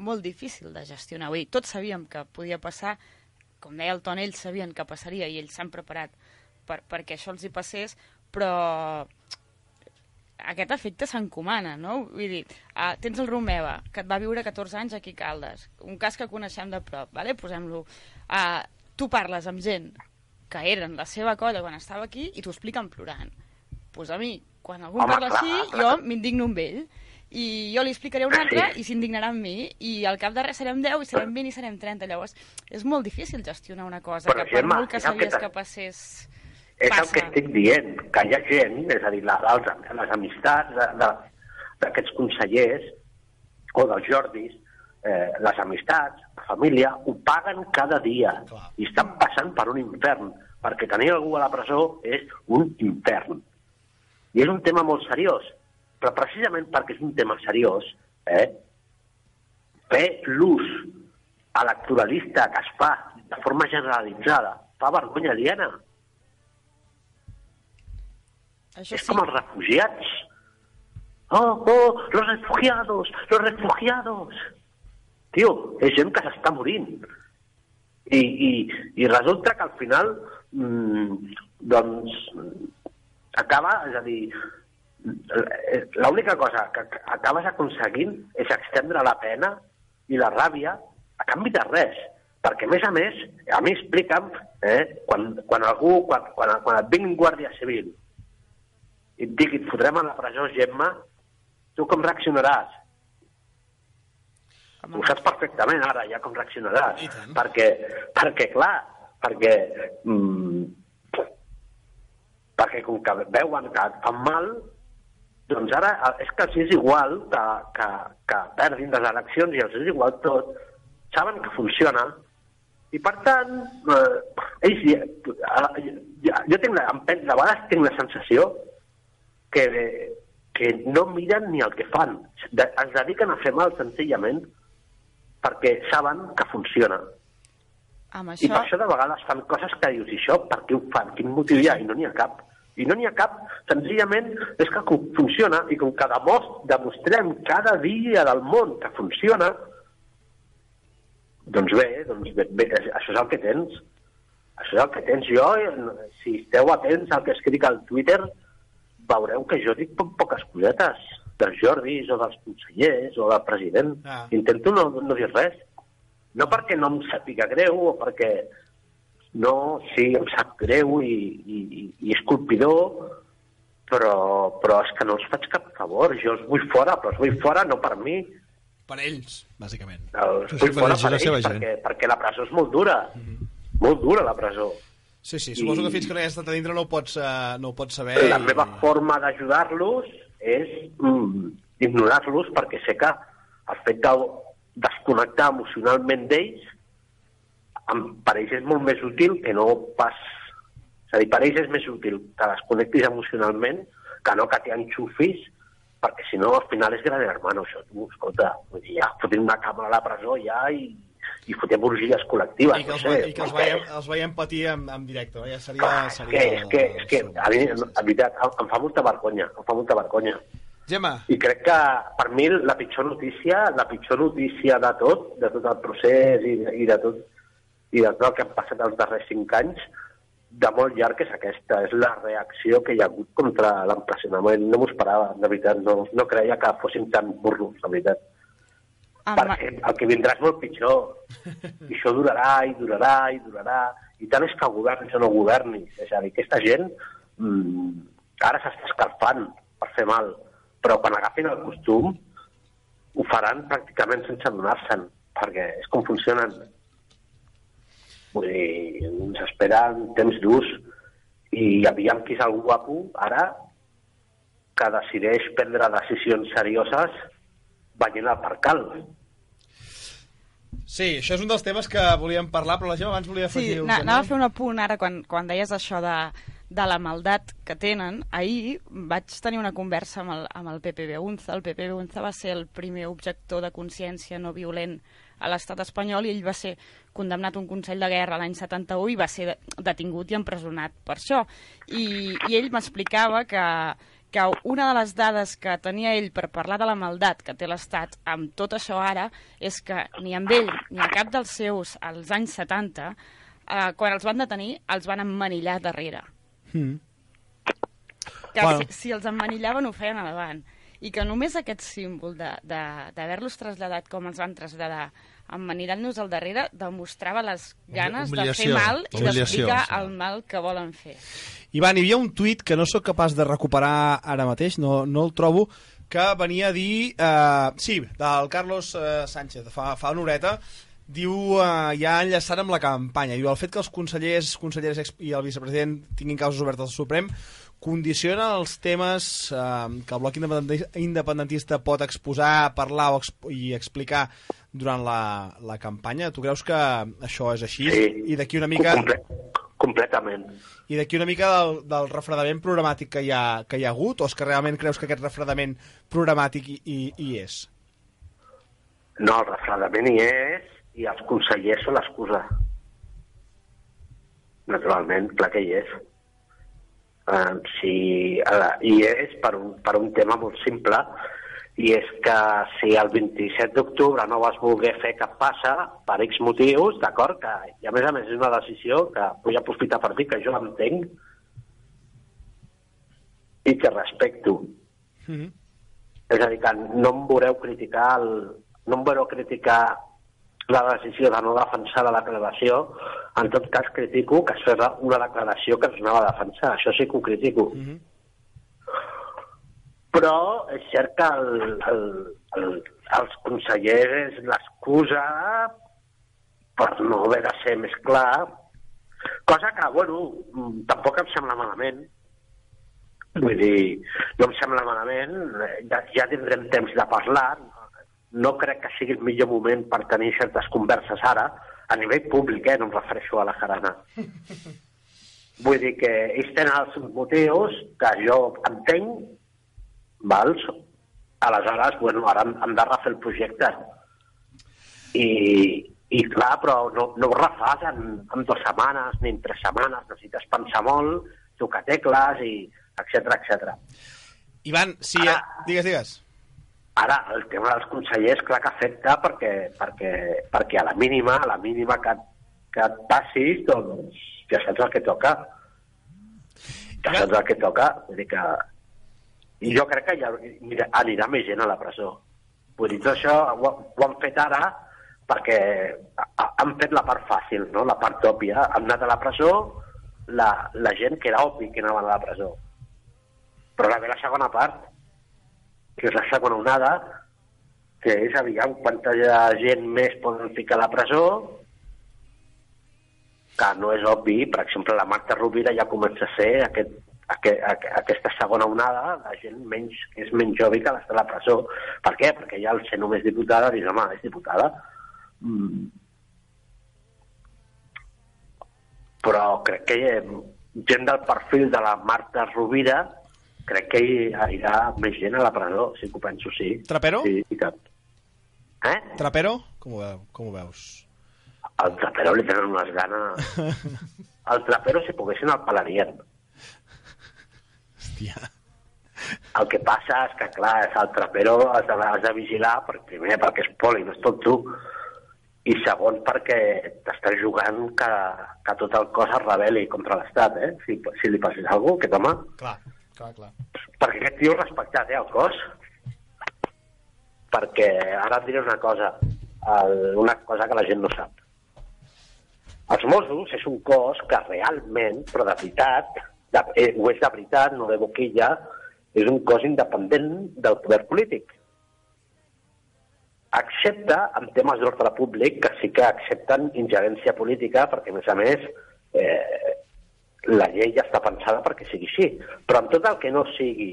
molt difícil de gestionar. Vull dir, tots sabíem que podia passar, com deia el Ton, ells sabien que passaria i ells s'han preparat per, perquè això els hi passés, però aquest efecte s'encomana, no? Vull dir, uh, tens el Romeva, que et va viure 14 anys aquí a Caldes, un cas que coneixem de prop, vale? posem-lo. Uh, tu parles amb gent que eren la seva colla quan estava aquí i t'ho expliquen plorant. Doncs pues a mi, quan algú Home, parla clar, així, clar. jo m'indigno amb ell i jo li explicaré un altre i s'indignarà amb mi i al cap de res serem 10 i serem 20 i serem 30 llavors és molt difícil gestionar una cosa Però, que per Gemma, molt que el que sabies t'ha- que passés És el passa. que estic dient, que hi ha gent, és a dir, la, les, les amistats d'aquests consellers o dels Jordis, eh, les amistats, la família, ho paguen cada dia Clar. i estan passant per un infern, perquè tenir algú a la presó és un infern. I és un tema molt seriós, però precisament perquè és un tema seriós, eh, fer l'ús electoralista que es fa de forma generalitzada fa vergonya aliena. Això és sí, com els refugiats. Oh, oh, los refugiados, los refugiados. Tio, és gent que s'està morint. I, i, I resulta que al final, mm, doncs, acaba, és a dir, l'única cosa que acabes aconseguint és extendre la pena i la ràbia a canvi de res. Perquè, a més a més, a mi explica'm, eh, quan, quan algú, quan, quan, quan et vingui un guàrdia civil i et digui, et fotrem a la presó, Gemma, tu com reaccionaràs? Home. Ho saps perfectament ara, ja com reaccionaràs. Perquè, perquè clar, perquè, mm, perquè com que veuen que et fan mal, doncs ara és que els és igual que, que, que perdin les eleccions i els és igual tot. Saben que funciona i per tant, eh, ells, ja, ja, jo tinc la, de vegades tinc la sensació que, que no miren ni el que fan. De, es dediquen a fer mal senzillament perquè saben que funciona. amb I per això... això de vegades fan coses que dius, i això per què ho fan? Quin motiu hi ha? I no n'hi ha cap. I no n'hi ha cap, senzillament és que funciona i com que demost, demostrem cada dia del món que funciona, doncs bé, doncs bé, bé, això és el que tens. Això és el que tens. Jo, eh, si esteu atents al que escric al Twitter, veureu que jo dic po poques cosetes dels Jordis o dels consellers o del president. Ah. Intento no, no dir res. No perquè no em sàpiga greu o perquè no, sí, em sap greu i, i, i- és colpidor, però, però és que no els faig cap favor. Jo els vull fora, però els vull fora no per mi, Per ells, bàsicament. els vull fora per la ells, perquè, perquè la presó és molt dura. Molt dura, la presó. Sí, sí, suposo I- que fins que no hi has estat a dintre no ho pots, uh, no ho pots saber. La i- meva forma d'ajudar-los és mm, ignorar-los perquè sé que el fet de desconnectar emocionalment d'ells per ells és molt més útil que no pas... És a dir, per ells és més útil que desconnectis emocionalment que no que t'hi enxufis perquè si no al final és gran hermano això, tu, escolta, ja fotem una càmera a la presó ja i, i fotem orgies col·lectives, I que no els, sé. ve- i que els, veiem, els veiem patir en, en directe, no? ja seria... Clar, és seria que, és que, és que a mi, en veritat, em, em fa molta vergonya, em fa molta vergonya. Gemma, I crec que per mi la pitjor notícia, la pitjor notícia de tot, de tot el procés i, i de tot i de tot el que han passat els darrers cinc anys, de molt llarg és aquesta, és la reacció que hi ha hagut contra l'empresonament. No m'ho esperava, de veritat, no, no creia que fossin tan burros, de veritat. Amb... Perquè el que vindrà és molt pitjor. I això durarà i durarà i durarà. I tant és que governis o no governis. És a dir, aquesta gent mm, ara s'està escalfant per fer mal, però quan agafin el costum ho faran pràcticament sense adonar-se'n, perquè és com funcionen. Vull dir, ens esperen temps durs i aviam qui és el guapo ara que decideix prendre decisions serioses veient el percal. Sí, això és un dels temes que volíem parlar, però la Gemma abans volia Sí, afegir... na- anava a fer un apunt ara quan, quan deies això de, de la maldat que tenen. Ahir vaig tenir una conversa amb el, amb el Pepe Beunza. El Pepe Beunza va ser el primer objector de consciència no violent a l'estat espanyol i ell va ser condemnat a un Consell de Guerra l'any 71 i va ser de- detingut i empresonat per això. I, i ell m'explicava que, que una de les dades que tenia ell per parlar de la maldat que té l'Estat amb tot això ara és que ni amb ell ni a cap dels seus als anys 70 eh, quan els van detenir els van emmanillar darrere Mm. que Bueno. si, si els emmanillaven ho feien a davant i que només aquest símbol d'haver-los traslladat com els van traslladar emmanillant-nos al darrere demostrava les ganes de fer mal i d'explicar sí. el mal que volen fer Ivan, hi havia un tuit que no sóc capaç de recuperar ara mateix, no, no el trobo, que venia a dir... Eh, sí, del Carlos eh, Sánchez, fa, fa una horeta, diu, eh, ja enllaçat amb la campanya, diu el fet que els consellers, conselleres i el vicepresident tinguin causes obertes al Suprem condiciona els temes eh, que el bloc independentista pot exposar, parlar o exp i explicar durant la, la campanya. Tu creus que això és així? Sí. I d'aquí una mica, Comple completament. i d'aquí una mica del, del refredament programàtic que hi, ha, que hi ha hagut, o és que realment creus que aquest refredament programàtic hi, hi, hi és? No, el refredament hi és i els consellers són l'excusa. Naturalment, clar que hi és. Uh, si, uh, hi és per un, per un tema molt simple i és que si el 27 d'octubre no vas voler fer cap passa per X motius, d'acord, que i a més a més és una decisió que vull aprofitar per dir que jo entenc i que respecto. Mm -hmm. És a dir, que no em veureu criticar el, no em veureu criticar la decisió de no defensar la declaració, en tot cas critico que es fes una declaració que es anava a defensar, això sí que ho critico. Mm -hmm. Però és cert que el, el, el, els consellers l'excusa per no haver de ser més clar, cosa que, bueno, tampoc em sembla malament, Vull dir, no em sembla malament, ja, ja tindrem temps de parlar, no crec que sigui el millor moment per tenir certes converses ara, a nivell públic, eh, no em refereixo a la jarana. *laughs* Vull dir que ells tenen els motius, que jo entenc, val? aleshores, bueno, ara hem, hem de refer el projecte. I, i clar, però no, no ho refàs en, en dues setmanes ni en tres setmanes, necessites pensar molt, tocar tecles i etc etc. Ivan, si... Ara- Digues, digues. Ara, el tema dels consellers, clar que afecta perquè, perquè, perquè a la mínima, a la mínima que, que et passis, doncs ja saps el que toca. Ja saps el que toca. Vull dir que... I jo crec que ja mira, anirà més gent a la presó. Vull dir, tot això ho, ho han fet ara perquè ha- han fet la part fàcil, no? la part òbvia. Han anat a la presó la, la gent que era obvi que anaven a la presó. Però ara ve la segona part, que és la segona onada, que és, aviam, quanta gent més poden ficar a la presó, que no és obvi, per exemple, la Marta Rovira ja comença a ser aquest, aquest, aqu- aquesta segona onada de gent menys, és menys obvi que l'està a la presó. Per què? Perquè ja al ser només diputada, dius, home, és diputada. Mm. Però crec que gent del perfil de la Marta Rovira crec que hi anirà més gent a la presó, si ho penso, sí. Trapero? Sí, i tant. Eh? Trapero? Com ho, veu, com ho veus? Al trapero li tenen unes ganes... *laughs* Al trapero, si poguessin, el pelarien. Hòstia. El que passa és que, clar, és el trapero has de, has de vigilar, per, primer perquè és poli, no és tot tu, i segon perquè t'estàs jugant que, que tot el cos es rebel·li contra l'Estat, eh? Si, si li passés alguna cosa, aquest home... Clar, clar, clar. Perquè aquest tio respectat, eh, el cos. Perquè ara et diré una cosa, el, una cosa que la gent no sap. Els Mossos és un cos que realment, però de veritat, de, eh, ho és de veritat, no de boquilla, és un cos independent del poder polític. Excepte en temes d'ordre públic, que sí que accepten ingerència política, perquè, a més a més, eh, la llei ja està pensada perquè sigui així. Però en tot el que no sigui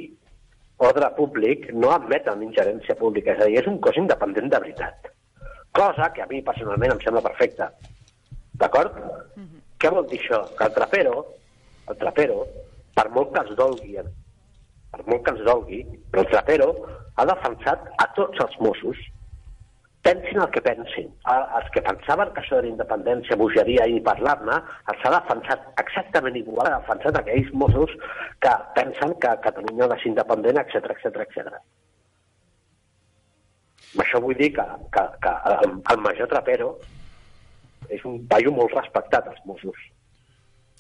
ordre públic, no admeten ingerència pública. És a dir, és un cos independent de veritat. Cosa que a mi personalment em sembla perfecta. D'acord? Què vol dir això? Que el trapero, el trapero, per molt que es dolgui, per molt que ens dolgui, però el trapero ha defensat a tots els Mossos pensin el que pensin. Els que pensaven que això era independència, bogeria i parlar-ne, els ha defensat exactament igual, ha defensat aquells Mossos que pensen que Catalunya ha de ser independent, etc etc etc. Això vull dir que, que, que el, el major Trapero és un paio molt respectat als Mossos.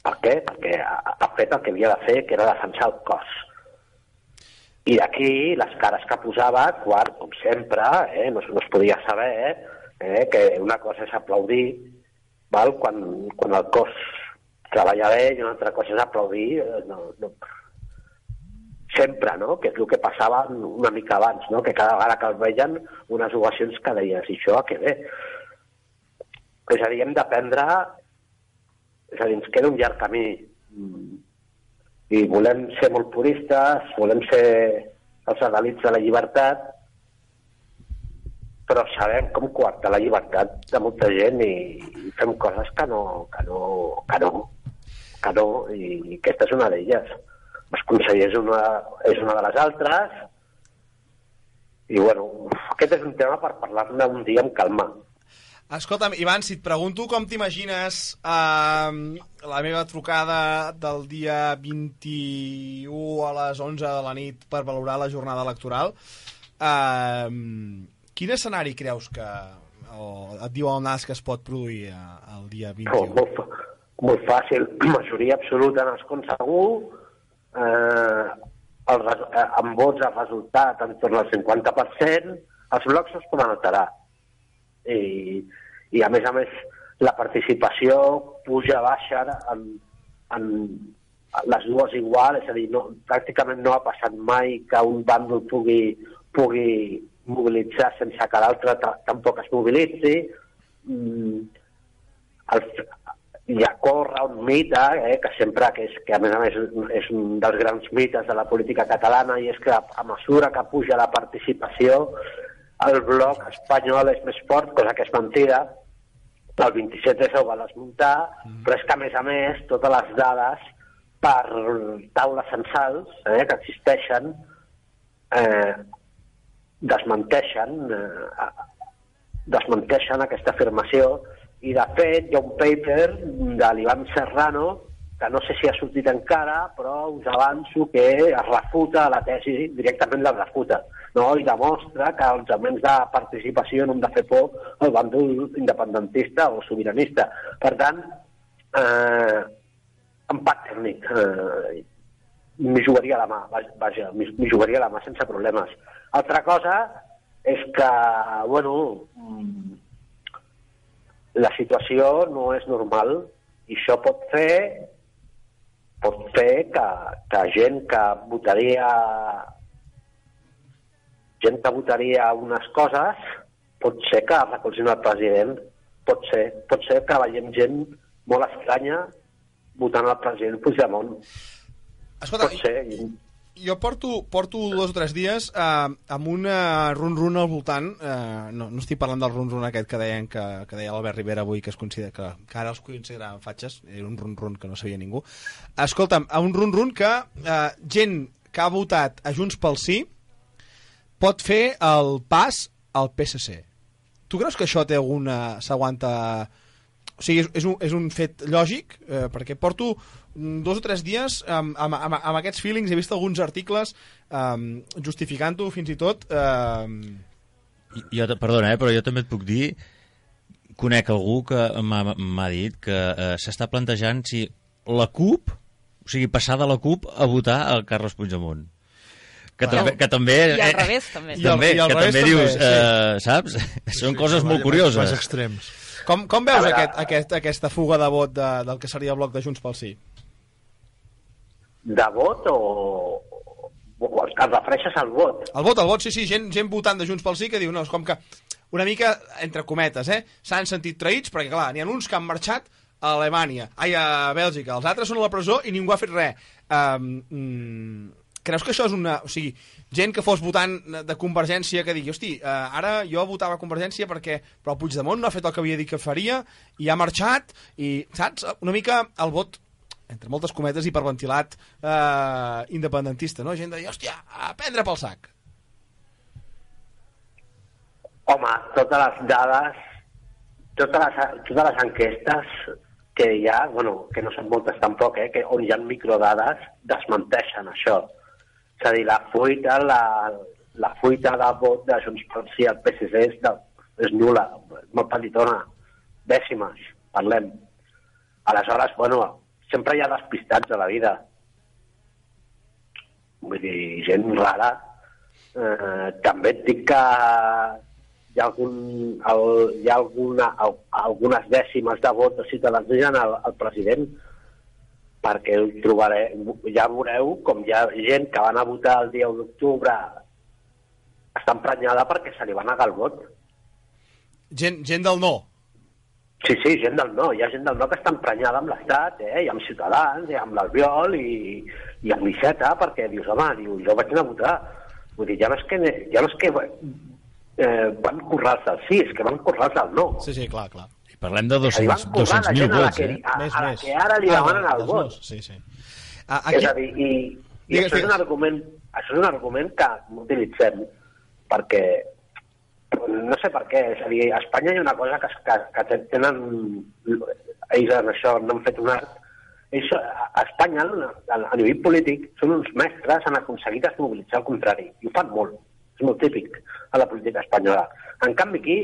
Per què? Perquè ha, ha fet el que havia de fer, que era defensar el cos. I d'aquí les cares que posava, quan, com sempre, eh, no, no es podia saber eh, que una cosa és aplaudir val? Quan, quan el cos treballa bé i una altra cosa és aplaudir eh, no, no. sempre, no? que és el que passava una mica abans, no? que cada vegada que el veien unes ovacions que deies, i això a què ve? És a dir, hem d'aprendre és a dir, ens queda un llarg camí Mm. i volem ser molt puristes, volem ser els adalits de la llibertat, però sabem com coartar la llibertat de molta gent i, i fem coses que no, que no, que no, que no, i, i aquesta és una d'elles. Els consellers és una, és una de les altres, i bueno, aquest és un tema per parlar-ne un dia amb calma. Escolta'm, Ivan, si et pregunto com t'imagines eh, la meva trucada del dia 21 a les 11 de la nit per valorar la jornada electoral, eh, quin escenari creus que o et diu el NAS que es pot produir eh, el dia Oh, 21? molt, fa- molt fàcil, *clears throat* majoria absoluta en escons segur, eh, el, eh, amb vots el resultat entorn al 50%, els blocs es poden alterar. I, I a més a més la participació puja, baixa en, en les dues igual, és a dir, no, pràcticament no ha passat mai que un bàndol pugui, pugui mobilitzar sense que l'altre ta- tampoc es mobilitzi. Mm, el, hi ha corre un mite, eh, que sempre, que, és, que a més a més és un dels grans mites de la política catalana, i és que a mesura que puja la participació, el bloc espanyol és més fort, cosa que és mentida, el 27 ho va desmuntar, però és que a més a més totes les dades per taules censals eh, que existeixen eh, desmenteixen eh, desmenteixen aquesta afirmació. I de fet hi ha un paper de l'Ivan Serrano que no sé si ha sortit encara, però us avanço que es refuta la tesi, directament la refuta, no? i demostra que els augments de participació no han de fer por al bàndol independentista o sobiranista. Per tant, eh, empat tècnic. Eh, m'hi jugaria la mà, vaj- vaja, m'hi jugaria la mà sense problemes. Altra cosa és que, bueno, la situació no és normal i això pot fer pot fer que, que gent que votaria gent que votaria unes coses pot ser que recolzin el president pot ser, pot ser que veiem gent molt estranya votant el president Puigdemont. Escolta, pot ser i- jo porto, porto dos o tres dies eh, amb un run-run al voltant. Eh, no, no estic parlant del run-run aquest que deien que, que deia l'Albert Rivera avui que, es considera, que, que ara els consideraven fatxes. Era un run-run que no sabia ningú. Escolta'm, un run-run que eh, gent que ha votat a Junts pel Sí pot fer el pas al PSC tu creus que això té alguna... s'aguanta? O sigui, és, és, un, és un fet lògic, eh, perquè porto dos o tres dies amb, amb, amb, amb aquests feelings, he vist alguns articles um, justificant-ho fins i tot... Eh, Jo, perdona, eh, però jo també et puc dir conec algú que m'ha dit que eh, s'està plantejant si la CUP, o sigui, passar de la CUP a votar al Carles Puigdemont. Que, Bueno. també, que també... I al eh, revés, també. I al- també, i al que revés també també, dius, sí. eh, saps? Són coses molt Més curioses. extrems. com, com A veus veure. aquest, aquest, aquesta fuga de vot de, del que seria el bloc de Junts pel Sí? de vot o, o et refereixes al vot El vot, el vot, sí, sí, gent, gent votant de Junts pel Sí que diu, no, és com que una mica, entre cometes, eh, s'han sentit traïts, perquè clar, n'hi ha uns que han marxat a Alemanya, ai, a Bèlgica, els altres són a la presó i ningú ha fet res. Um, mm, creus que això és una... O sigui, gent que fos votant de Convergència que digui, hosti, uh, ara jo votava Convergència perquè però Puigdemont no ha fet el que havia dit que faria i ha marxat i, saps, una mica el vot entre moltes cometes, hiperventilat eh, independentista, no? Gent de dir, hòstia, a prendre pel sac. Home, totes les dades, totes les, totes les enquestes que hi ha, bueno, que no són moltes tampoc, eh, que on hi ha microdades, desmenteixen això. És a dir, la fuita, la, la fuita de vot de Junts pel Sí al PSC és, de, és nula, molt petitona, dècimes, parlem. Aleshores, bueno, sempre hi ha despistats a la vida. Vull dir, gent rara. Eh, també et dic que hi ha, algun, el, hi ha alguna, al, algunes dècimes de vot de ciutadans el, el president perquè el trobaré, ja veureu com hi ha gent que van a votar el dia 1 d'octubre està emprenyada perquè se li va negar el vot. Gent, gent del no. Sí, sí, gent del no. Hi ha gent del no que està emprenyada amb l'Estat, eh? i amb Ciutadans, i amb l'Albiol, i, i amb l'Iceta, perquè dius, home, diu, jo vaig anar a votar. Vull dir, ja no és que, ja no és que eh, van currar-se el sí, és que van currar-se el no. Sí, sí, clar, clar. I parlem de És a dir, van 200 currar la 200.000 gent a la vots, que, eh? a, més, a la més. que ara li Ah, demanen dels el vot. Sí, sí. Ah, Aquí... aquí... És a dir, i, i Digues, això, és un argument, això és un argument que utilitzem perquè no sé per què, és a dir, a Espanya hi ha una cosa que, que, que tenen ells en això no han fet un art ells, a a Espanya, a, a nivell polític, són uns mestres han aconseguit desmobilitzar el contrari, i ho fan molt, és molt típic a la política espanyola. En canvi aquí,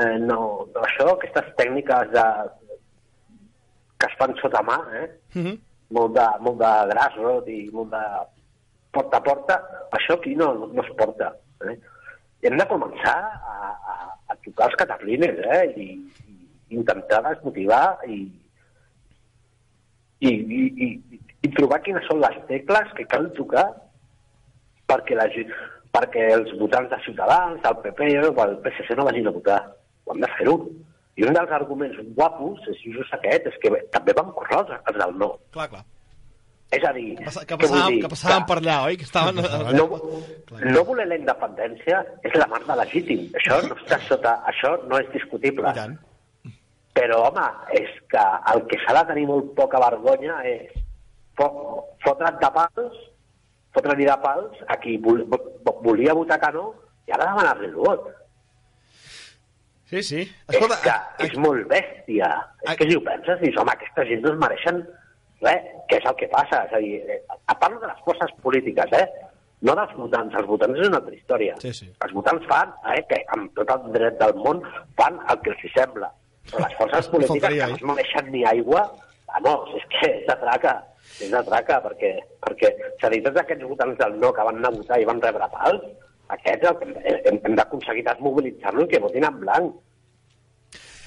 eh, no, no, això, aquestes tècniques de, que es fan sota mà, eh? Mhm. molt de, molt de grassroot i molt de porta a porta, això aquí no, no es porta. Eh? I hem de començar a, a, a tocar els cataplines eh? I, i intentar desmotivar i, i, i, i, i trobar quines són les tecles que cal tocar perquè, la, perquè els votants de Ciutadans, del PP o del PSC no vagin a votar. Ho hem de fer-ho. I un dels arguments guapos és just aquest, és que també van currar els, els del no. Clar, clar. És a dir, Passa- Que què vull passàvem, dir? que passàvem per allà, oi? Que estaven... no, *laughs* no voler la independència és la mar de legítim. Això no està sota... Això no és discutible. I tant. Però, home, és que el que s'ha de tenir molt poca vergonya és fo fotre't de pals, fotre-li de pals a qui vol vo- volia votar que no i ara demanar-li el vot. Sí, sí. Escolta, és que és molt bèstia. És que si ho penses, dius, home, aquesta gent no es mereixen res. Què és el que passa? És a dir, eh, a parlo de les forces polítiques, eh? No dels votants. Els votants és una altra història. Sí, sí. Els votants fan, eh, que amb tot el dret del món, fan el que els hi sembla. Però les forces polítiques que no eh? es mereixen ni aigua, vamos, és que és de traca. És de traca, perquè, perquè a dir, tots aquests votants del no que van anar a votar i van rebre pals, aquests el que hem, hem, d'aconseguir desmobilitzar-los i que votin en blanc.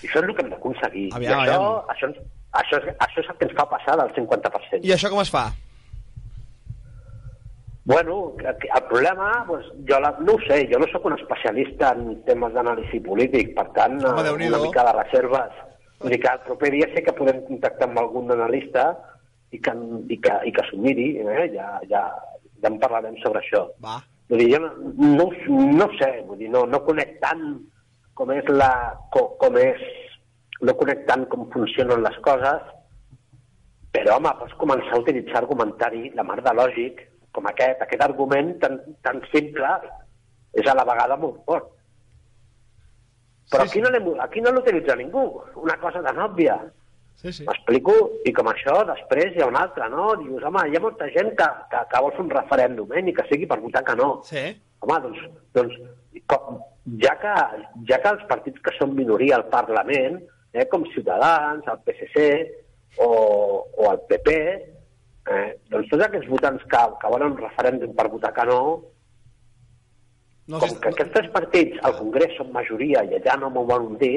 I això és el que hem d'aconseguir. I això, aviam. això, ens- això, és, això és el que ens fa passar del 50%. I això com es fa? Bueno, el problema, pues, jo la, no ho sé, jo no sóc un especialista en temes d'anàlisi polític, per tant, Home, una mica de reserves. Vull dir que el proper dia sé que podem contactar amb algun analista i que, i que, i que s'ho miri, eh? ja, ja, ja en parlarem sobre això. Va. Vull dir, jo no, no, no sé, vull dir, no, no conec tant com és la... Com, com és, no conec tant com funcionen les coses, però, home, pots començar a utilitzar argumentari, la mar de lògic, com aquest, aquest argument tan, tan simple és a la vegada molt fort. Però Sí, aquí no aquí no l'utilitza ningú, una cosa tan òbvia. Sí, sí. M'explico? I com això, després hi ha una altra, no? Dius, home, hi ha molta gent que, que, que vol fer un referèndum, eh? ni que sigui per votar que no. Sí. Home, doncs, doncs com, ja, que, ja que els partits que són minoria al Parlament, eh, com Ciutadans, el PSC o, o el PP, eh, doncs tots aquests votants que, que volen un referèndum per votar que no, No, com si, que aquests tres partits al Congrés són majoria i allà no m'ho volen dir,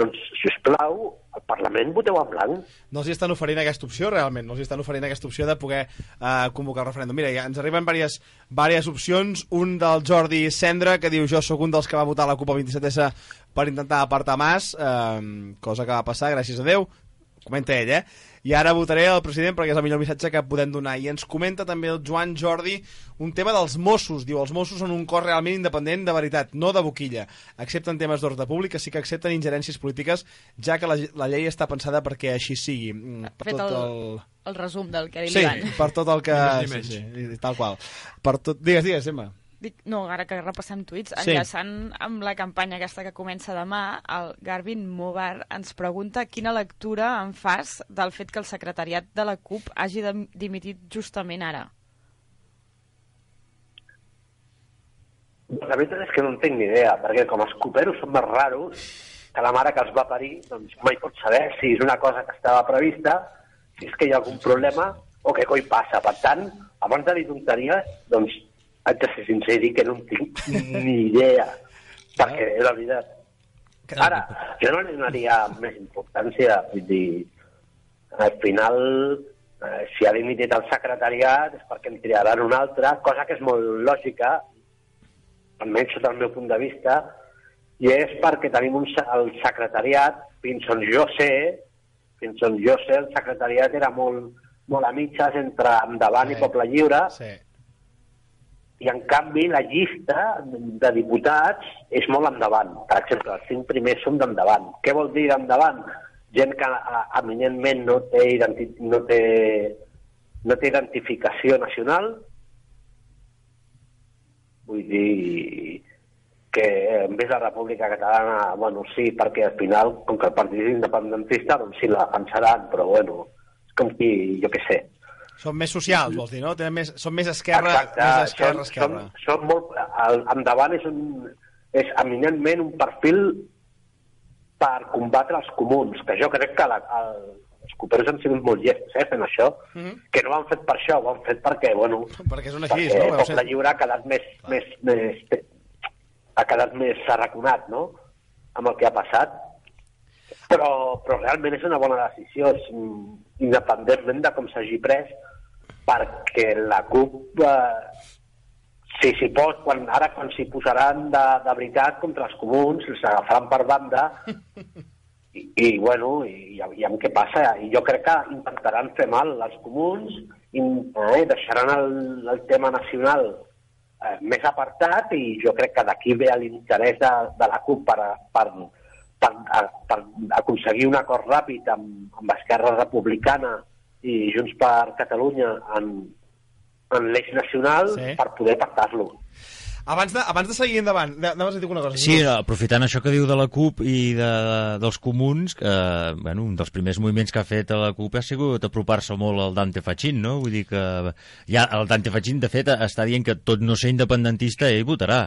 doncs, si us plau, al Parlament voteu en blanc. no els estan oferint aquesta opció, realment. No els estan oferint aquesta opció de poder eh, convocar el referèndum. Mira, ja ens arriben diverses, diverses opcions. Un del Jordi Cendra, que diu jo sóc un dels que va votar la Copa 27S per intentar apartar Mas, eh, cosa que va passar, gràcies a Déu. Comenta ell, eh? I ara votaré el president perquè és el millor missatge que podem donar. I ens comenta també el Joan Jordi un tema dels Mossos. Diu, els Mossos són un cos realment independent de veritat, no de boquilla. Accepten temes d'ordre públic, que sí que accepten ingerències polítiques, ja que la, la llei està pensada perquè així sigui. Mm, Ha fet el, el resum del que ha dit Sí, per tot el que... Ni més ni Sí, sí, tal qual. Per tot... Digues, digues, Emma. Dic, no, ara que repassem tuits, Sí. enllaçant amb la campanya aquesta que comença demà, el Garvin Movar ens pregunta quina lectura en fas del fet que el secretariat de la CUP hagi dem- dimitit justament ara. La veritat és que no en tinc ni idea, perquè com els coperos són més raros que la mare que els va parir, doncs mai pot saber si és una cosa que estava prevista, si és que hi ha algun problema o què coi passa. Per tant, abans de dir tonteries, doncs haig de ser sincer i que no en tinc ni idea, perquè és la veritat. Ara, jo no li donaria més importància, vull dir, al final, eh, si ha dimitit el secretariat és perquè en triaran un altre, cosa que és molt lògica, almenys sota el meu punt de vista, i és perquè tenim un, el secretariat, fins on jo sé, fins on jo sé, el secretariat era molt, molt a mitges entre Endavant Sí. i Poble Lliure, Sí. I, en canvi, la llista de diputats és molt endavant. Per exemple, els cinc primers són d'endavant. Què vol dir d'endavant? Gent que eminentment no té, no té, no té identificació nacional, vull dir que en vez de la República Catalana, bueno, sí, perquè al final, com que el partit independentista, doncs sí la defensaran, però bueno, és com qui, jo què sé. Són més socials, vols dir, no? Tenen més, són més esquerra, Exacte, més esquerra, són, esquerra. Són, són molt, el, endavant és, un, és eminentment un perfil per combatre els comuns, que jo crec que la, el, els cooperos han sigut molt llestos eh, fent això, Mhm. que no ho han fet per això, ho han fet perquè, bueno, Perquè és un així, perquè no? Poble Lliure ha quedat més, més, més, ha quedat més arraconat, no?, amb el que ha passat. Però, però realment és una bona decisió, és, mm, independentment de com s'hagi pres, perquè la CUP, eh, si s'hi pot, quan, ara quan s'hi posaran de, de veritat contra els comuns, els agafaran per banda, *laughs* i, i bueno, i, i aviam què passa. I jo crec que intentaran fer mal als comuns, i eh, deixaran el, el tema nacional eh, més apartat i jo crec que d'aquí ve l'interès de, de la CUP per, per, per, per aconseguir un acord ràpid amb, amb Esquerra Republicana i Junts per Catalunya en, en l'eix nacional Sí. per poder pactar-lo. Abans de, abans de seguir endavant, anaves a dir una cosa. Sí, aprofitant això que diu de la CUP i de, dels comuns, que, bueno, un dels primers moviments que ha fet la CUP ha sigut apropar-se molt al Dante Fachin, no? Vull dir que ja el Dante Fachin, de fet, està dient que tot no ser independentista ell votarà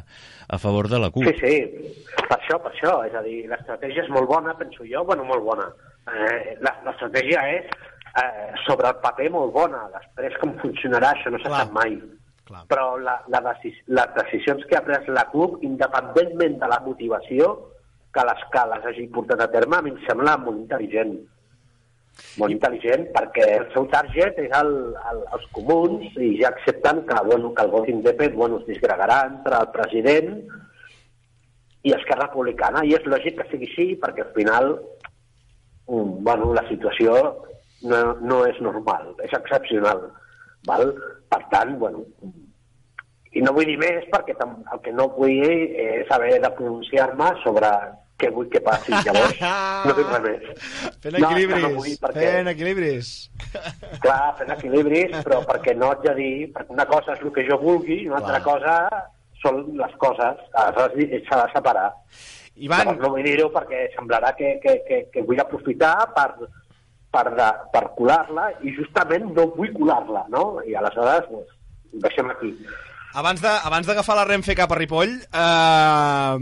a favor de la CUP. Sí, sí, per això, per això. És a dir, l'estratègia és molt bona, penso jo, bueno, molt bona. Eh, la- l'estratègia és eh, sobre el paper molt bona. Després com funcionarà, això no se sap mai. Clar. Però la, la decis les decisions que ha pres la CUP, independentment de la motivació que les, que les hagi portat a terme, a mi em sembla molt intel·ligent. Molt intel·ligent perquè el seu target és el, el, els comuns i ja accepten que, bueno, que el vot independent bueno, es disgregarà entre el president i Esquerra Republicana. I és lògic que sigui així perquè al final mm, bueno, la situació no, no és normal, és excepcional. Val? Per tant, bueno, i no vull dir més perquè el que no vull és haver de pronunciar-me sobre què vull que passi. Llavors, no dic res més. Fent equilibris, no, no vull perquè- fent equilibris. Clar, fent equilibris, però perquè no haig de dir... Perquè una cosa és el que jo vulgui i una altra cosa són les coses. Aleshores s'ha de separar. Ivan, Llavors no vull dir-ho perquè semblarà que, que, que, que vull aprofitar per, per, de, per colar-la i justament no vull colar-la, no? I aleshores, doncs, ho deixem aquí. abans d'agafar la Renfe cap a Ripoll, eh,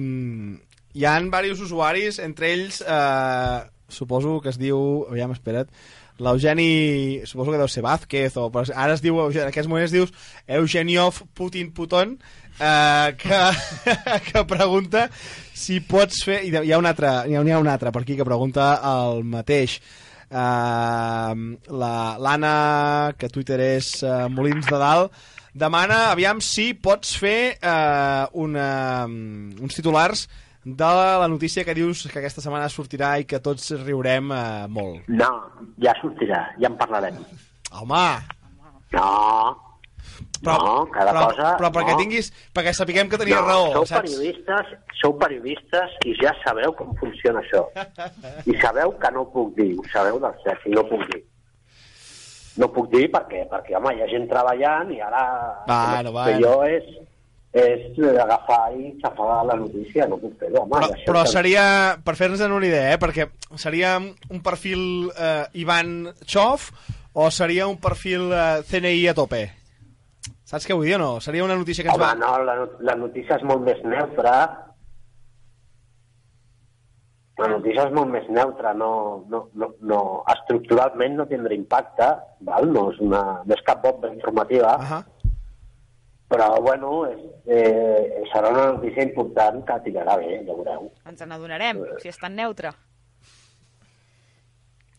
hi han diversos usuaris, entre ells, eh, suposo que es diu... Aviam, espera't. L'Eugeni, suposo que deu ser Vázquez, o, ara es diu, en aquests moments dius Eugeniov Putin Puton, eh, que, *laughs* que pregunta si pots fer... I hi ha un altre, hi ha, hi ha un altre per aquí que pregunta el mateix. Uh, L'Anna, que a Twitter és uh, Molins de Dalt, demana, aviam, si pots fer uh, una, uns titulars de la notícia que dius que aquesta setmana sortirà i que tots riurem uh, molt. No, ja sortirà, ja en parlarem. Home, No, però, no, cada però, cosa... però perquè no. tinguis, perquè sapiguem que tenies no, raó, sou saps? periodistes, sou periodistes i ja sabeu com funciona això. I sabeu que no puc dir, ho sabeu del cert, i no puc dir. No puc dir perquè, perquè home, hi ha gent treballant i ara Bueno, el que bueno. jo és, és agafar i xafar la notícia, no puc fer-ho, home. Però, però que- seria, per fer-nos una idea, eh, perquè seria un perfil eh, Ivan Chof o seria un perfil eh, CNI a tope? Saps què vull dir o no? Seria una notícia que ens Home, va... no, la, la notícia és molt més neutra. La notícia és molt més neutra, no, no, no, no, estructuralment no tindrà impacte, val? No, és una, no és cap bomba informativa, Ahà. però bueno, és, eh, serà una notícia important que tirarà bé, ja veureu. Ens n'adonarem, si és tan neutre.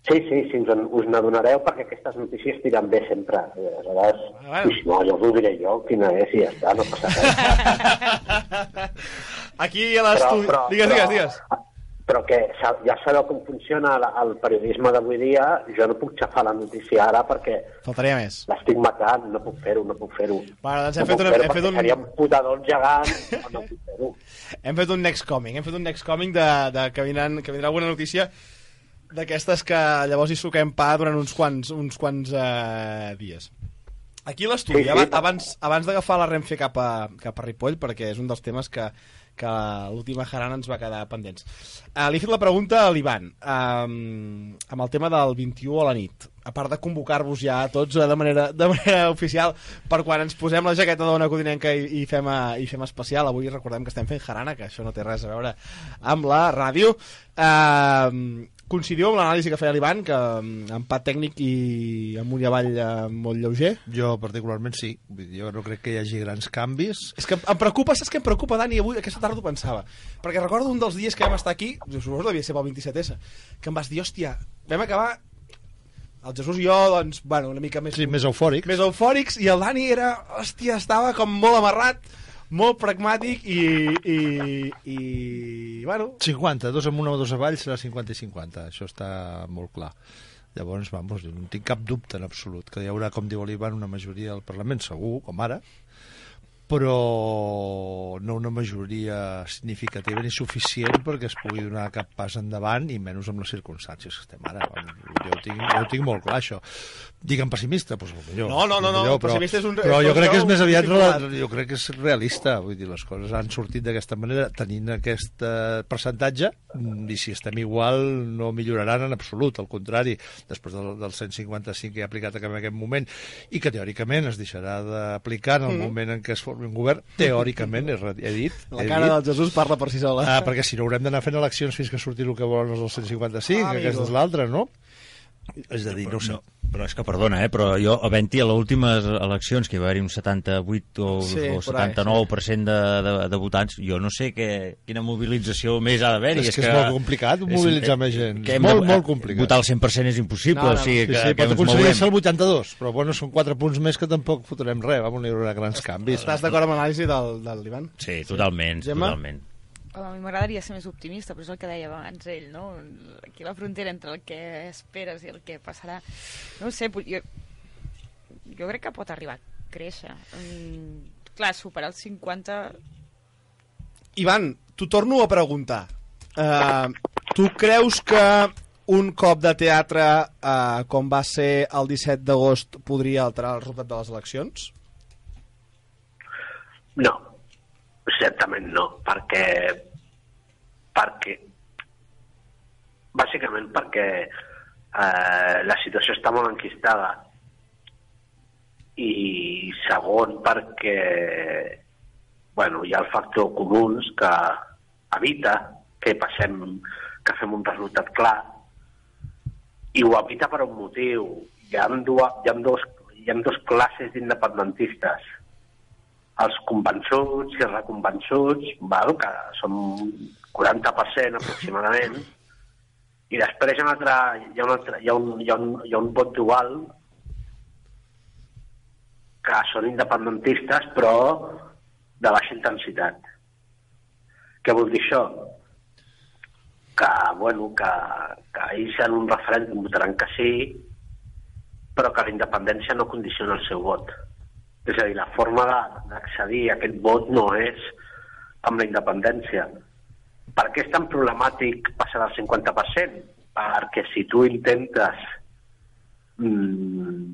Sí, sí, sí, us, us n'adonareu perquè aquestes notícies tiren bé sempre. Eh, Aleshores, Ah, bueno. ui, no, jo us ho diré jo, quina és, i ja està, no passa res. *laughs* Aquí a l'estudi... Digues, digues, digues. però que sa- ja sabeu com funciona la- el periodisme d'avui dia, jo no puc xafar la notícia ara perquè Faltaria més. l'estic matant, no puc fer-ho, no puc fer-ho. Bueno, doncs hem no fet una- hem fet un- Seria un putador gegant, no puc fer-ho. Hem fet un next coming, hem fet un next coming de, de que, vindran, que vindrà alguna notícia d'aquestes que llavors hi suquem pa durant uns quants, uns quants eh, dies. Aquí l'estudi, Sí, sí. aba- abans, abans d'agafar la Renfe cap a, cap a Ripoll, perquè és un dels temes que, que l'última jarana ens va quedar pendents. Uh, li he fet la pregunta a l'Ivan, um, amb el tema del 21 a la nit. A part de convocar-vos ja a tots eh, de manera, de manera oficial per quan ens posem la jaqueta d'Ona Codinenca i, i, fem, a, i fem especial. Avui recordem que estem fent jarana, que això no té res a veure amb la ràdio. Uh, coincidiu amb l'anàlisi que feia l'Ivan, que mm, empat tècnic i amunt i avall eh, molt lleuger? Jo particularment sí. Jo no crec que hi hagi grans canvis. És que em preocupa, saps què em preocupa, Dani, avui, aquesta tarda ho pensava. Perquè recordo un dels dies que vam estar aquí, jo suposo que devia ser pel 27S, que em vas dir, hòstia, vam acabar el Jesús i jo, doncs, bueno, una mica més... Sí, més eufòric. més eufòrics, i el Dani era, hòstia, estava com molt amarrat, molt pragmàtic i, i, i bueno, 50, dos amunt o dos avall serà 50 i 50, això està molt clar. Llavors, vamos, no tinc cap dubte en absolut que hi haurà, com diu l'Ivan, una majoria al Parlament, segur, com ara, però no una majoria significativa ni suficient perquè es pugui donar cap pas endavant i menys amb les circumstàncies que estem ara. Jo ho tinc, jo ho tinc molt clar, això. Digue'm pessimista, doncs millor. No, no, no, no, millor, però, pessimista és un- Però jo crec que és més aviat rela- jo crec que és realista, vull dir, les coses han sortit d'aquesta manera, tenint aquest eh, percentatge, mm, i si estem igual no milloraran en absolut, al contrari, després del, del 155 que ha aplicat en aquest moment, i que teòricament es deixarà d'aplicar en el moment en què es formi un govern, teòricament, he, he dit, la he cara dit, del Jesús parla per si sola. Ah, perquè si no haurem d'anar fent eleccions fins que surti el que volen els del 155, Ah, ah, aquesta és l'altra, no? És a dir, no sé. No, però és que, perdona, eh, però jo, havent-hi a les últimes eleccions, que hi va haver un 78 o, Sí, o por ahí, 79% de, de, de votants, jo no sé que, quina mobilització més ha d'haver-hi. És que és molt complicat mobilitzar més gent. que És molt, de- molt complicat. Votar el 100% és impossible, No, no, o sigui Sí, que, sí, que pot aconseguir-se el 82, però bueno, són 4 punts més que tampoc fotrem res, vamos, no hi haurà grans canvis. Estàs d'acord amb l'anàlisi del, del l'Ivan? Sí, totalment, Gemma? totalment. A mi m'agradaria ser més optimista, però és el que deia abans ell, no? Aquí la frontera entre el que esperes i el que passarà... No ho sé, jo, jo crec que pot arribar a créixer. Mm, clar, superar els 50... Ivan, t'ho torno a preguntar. Uh, tu creus que un cop de teatre uh, com va ser el 17 d'agost podria alterar el resultat de les eleccions? No, certament no, perquè perquè bàsicament perquè eh, la situació està molt enquistada. I segon perquè bueno, hi ha el factor comuns que evita que passem que fem un resultat clar. I ho evita per un motiu. Hi ha, dues, hi ha, dos, hi ha dos classes d'independentistes. Els convençuts i reconvençuts, val, que són 40% aproximadament, i després hi ha, un altre, hi ha, un altre, hi ha, un, hi ha, un, hi ha un vot dual que són independentistes però de baixa intensitat. Què vol dir això? Que, bueno, que, que ells en un referèndum votaran que sí, però que la independència no condiciona el seu vot. És a dir, la forma d'accedir a aquest vot no és amb la independència. Per què és tan problemàtic passar del 50%? Perquè si tu intentes mm,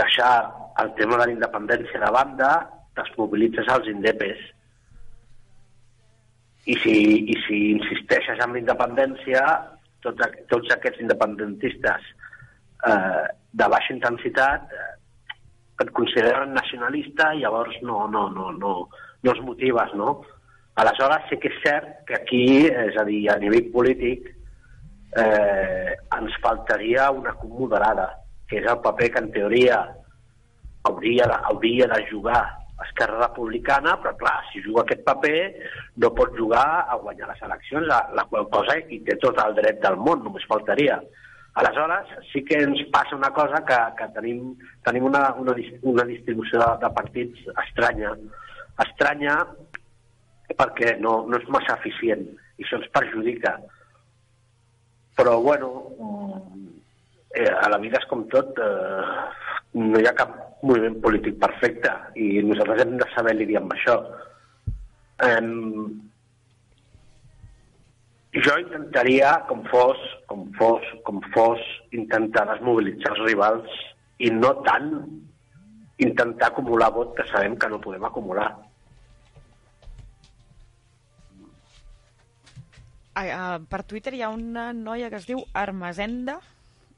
deixar el tema de la independència de banda, desmobilitzes els indepes. I si, i si insisteixes en la independència, tots, tots aquests independentistes eh, de baixa intensitat eh, et consideren nacionalista i llavors no, no, no, no, no els motives, no? Aleshores sí que és cert que aquí, és a dir, a nivell polític, eh, ens faltaria una moderada, que és el paper que en teoria hauria de, hauria de jugar Esquerra Republicana, però clar, si juga aquest paper no pot jugar a guanyar les eleccions, la, la qual cosa i té tot el dret del món, només faltaria. Aleshores, sí que ens passa una cosa que, que tenim, tenim una, una, una distribució de, de partits estranya. Estranya perquè no, no és massa eficient. i això ens perjudica. Però, bueno, eh, a la vida és com tot, eh, no hi ha cap moviment polític perfecte i nosaltres hem de saber lidiar amb això. Eh, jo intentaria, com fos, com fos, com fos, intentar desmobilitzar els rivals i no tant intentar acumular vot que sabem que no podem acumular. Ah, per Twitter hi ha una noia que es diu Armazenda,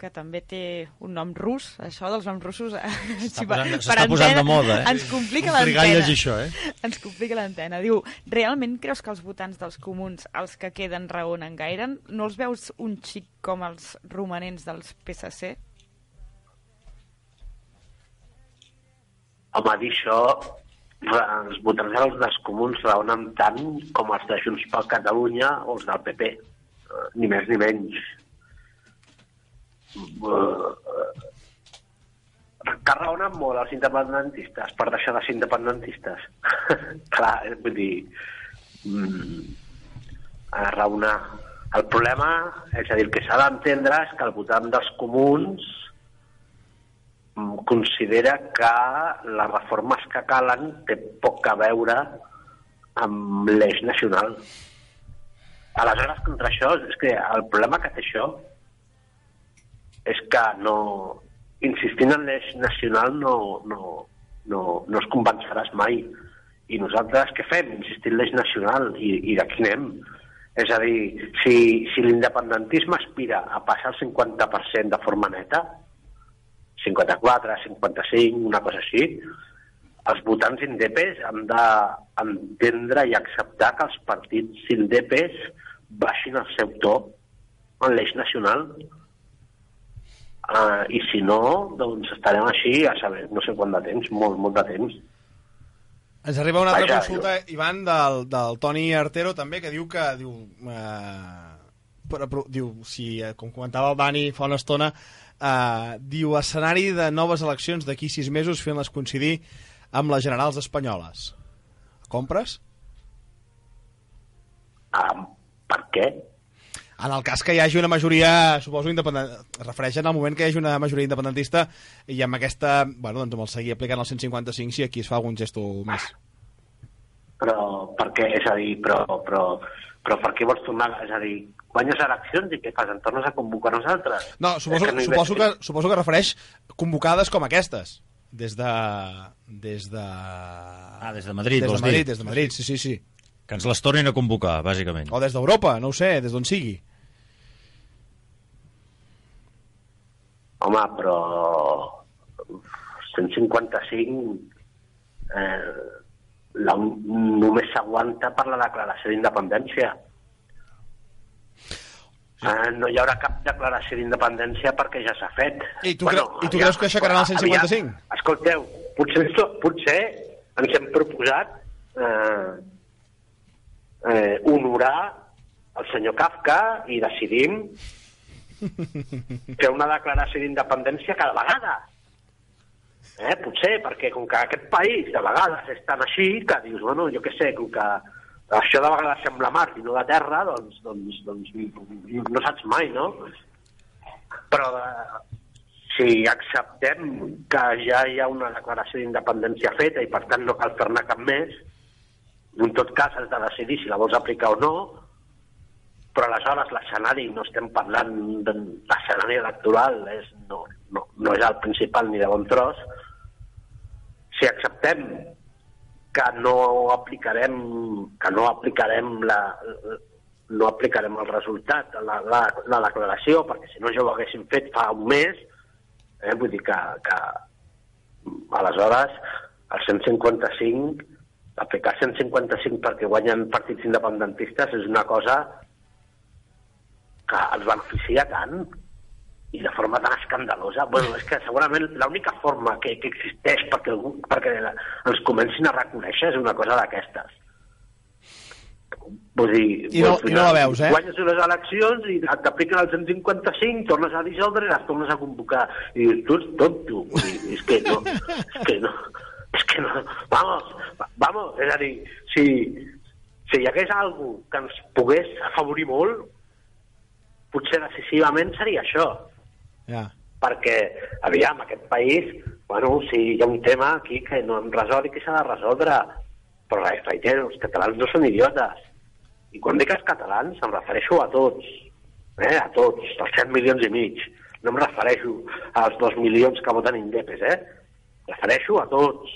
que també té un nom rus, això dels noms russos eh, S'està posant- per posant de moda, eh? ens complica l'antena. això, eh? Ens complica l'antena. Diu, realment creus que els votants dels comuns, els que queden, raonen gaire? No els veus un xic com els romanents dels PSC? Home, dir això, els votants dels, dels comuns raonen tant com els de Junts per Catalunya o els del PP, eh, ni més ni menys. Eh, que raonen molt els independentistes per deixar de ser independentistes. *laughs* Clar, eh, vull dir, mm, a raonar. El problema, és a dir, el que s'ha d'entendre és que el votant dels comuns considera que les reformes que calen té poc a veure amb l'eix nacional. Aleshores, contra això, és que el problema que té això és que no, insistint en l'eix nacional no, no, no, no es convenceràs mai. I nosaltres què fem? Insistir en l'eix nacional i, i d'aquí anem. És a dir, si, si l'independentisme aspira a passar el 50% de forma neta, 54, 55, una cosa així, els votants indepes han d'entendre i acceptar que els partits indepes baixin el seu to en l'eix nacional. Uh, I si no, doncs estarem així, a saber, no sé quant de temps, molt, molt de temps. Ens arriba una altra Vaja, consulta, Ivan, del, del Toni Artero, també, que diu que, diu, eh, però, però, diu, si, eh, com comentava el Dani fa una estona, eh, diu, escenari de noves eleccions d'aquí sis mesos fent-les coincidir amb les generals espanyoles. Compres? Uh, per què? En el cas que hi hagi una majoria, suposo, independent... es refereixen al moment que hi hagi una majoria independentista i amb aquesta, bueno, doncs amb el seguir aplicant el 155 si aquí es fa algun gesto més. Però per què? És a dir, però, però, però per què vols tornar? És a dir, guanyes eleccions i què fas? En tornes a convocar nosaltres? No, suposo, És no hi suposo, que, suposo que refereix convocades com aquestes. Des de... Des de... Ah, des de Madrid, des de Madrid, dir? des de Madrid, sí, sí, sí. Que ens les tornin a convocar, bàsicament. O des d'Europa, no ho sé, des d'on sigui. Home, però 155 eh, la, només s'aguanta per la declaració d'independència. Eh, no hi haurà cap declaració d'independència perquè ja s'ha fet. I tu cre- i tu creus que aixecaran el 155? aviam, escolteu, potser, potser ens hem proposat eh, eh, honorar el senyor Kafka i decidim *laughs* fer una declaració d'independència cada vegada. Eh, potser, perquè com que aquest país de vegades és tan així que dius, bueno, jo què sé, com que això de vegades sembla mar i no de terra, doncs, doncs, doncs no saps mai, no? Però eh, si acceptem que ja hi ha una declaració d'independència feta i per tant no cal fer-ne cap més, en tot cas has de decidir si la vols aplicar o no, però aleshores l'escenari, no estem parlant de l'escenari electoral, és, no, no, no és el principal ni de bon tros, si acceptem que no aplicarem que no aplicarem la, no aplicarem el resultat, la, la, la declaració, perquè si no ja ho haguéssim fet fa un mes, eh, vull dir que, que aleshores el 155 aplicar 155 perquè guanyen partits independentistes és una cosa que els beneficia tant i de forma tan escandalosa. Bueno, és que segurament l'única forma que, que existeix perquè, algú, perquè ens comencin a reconèixer és una cosa d'aquestes. Vull dir, I no- al i no la veus, eh? Guanyes unes eleccions i t'apliquen el 155, tornes a dissoldre i les tornes a convocar. I dius, tu ets tonto. És que no, és que no, és que no. Vamos, va- vamos, és a dir, si, si hi hagués algú que ens pogués afavorir molt, potser decisivament seria això. Ja. Perquè, aviam, aquest país, bueno, si hi ha un tema aquí que no em resol i que s'ha de resoldre, però reitero, els catalans no són idiotes. I quan dic els catalans em refereixo a tots, eh? a tots, els 7 milions i mig. No em refereixo als 2 milions que voten indepes, eh? Refereixo a tots.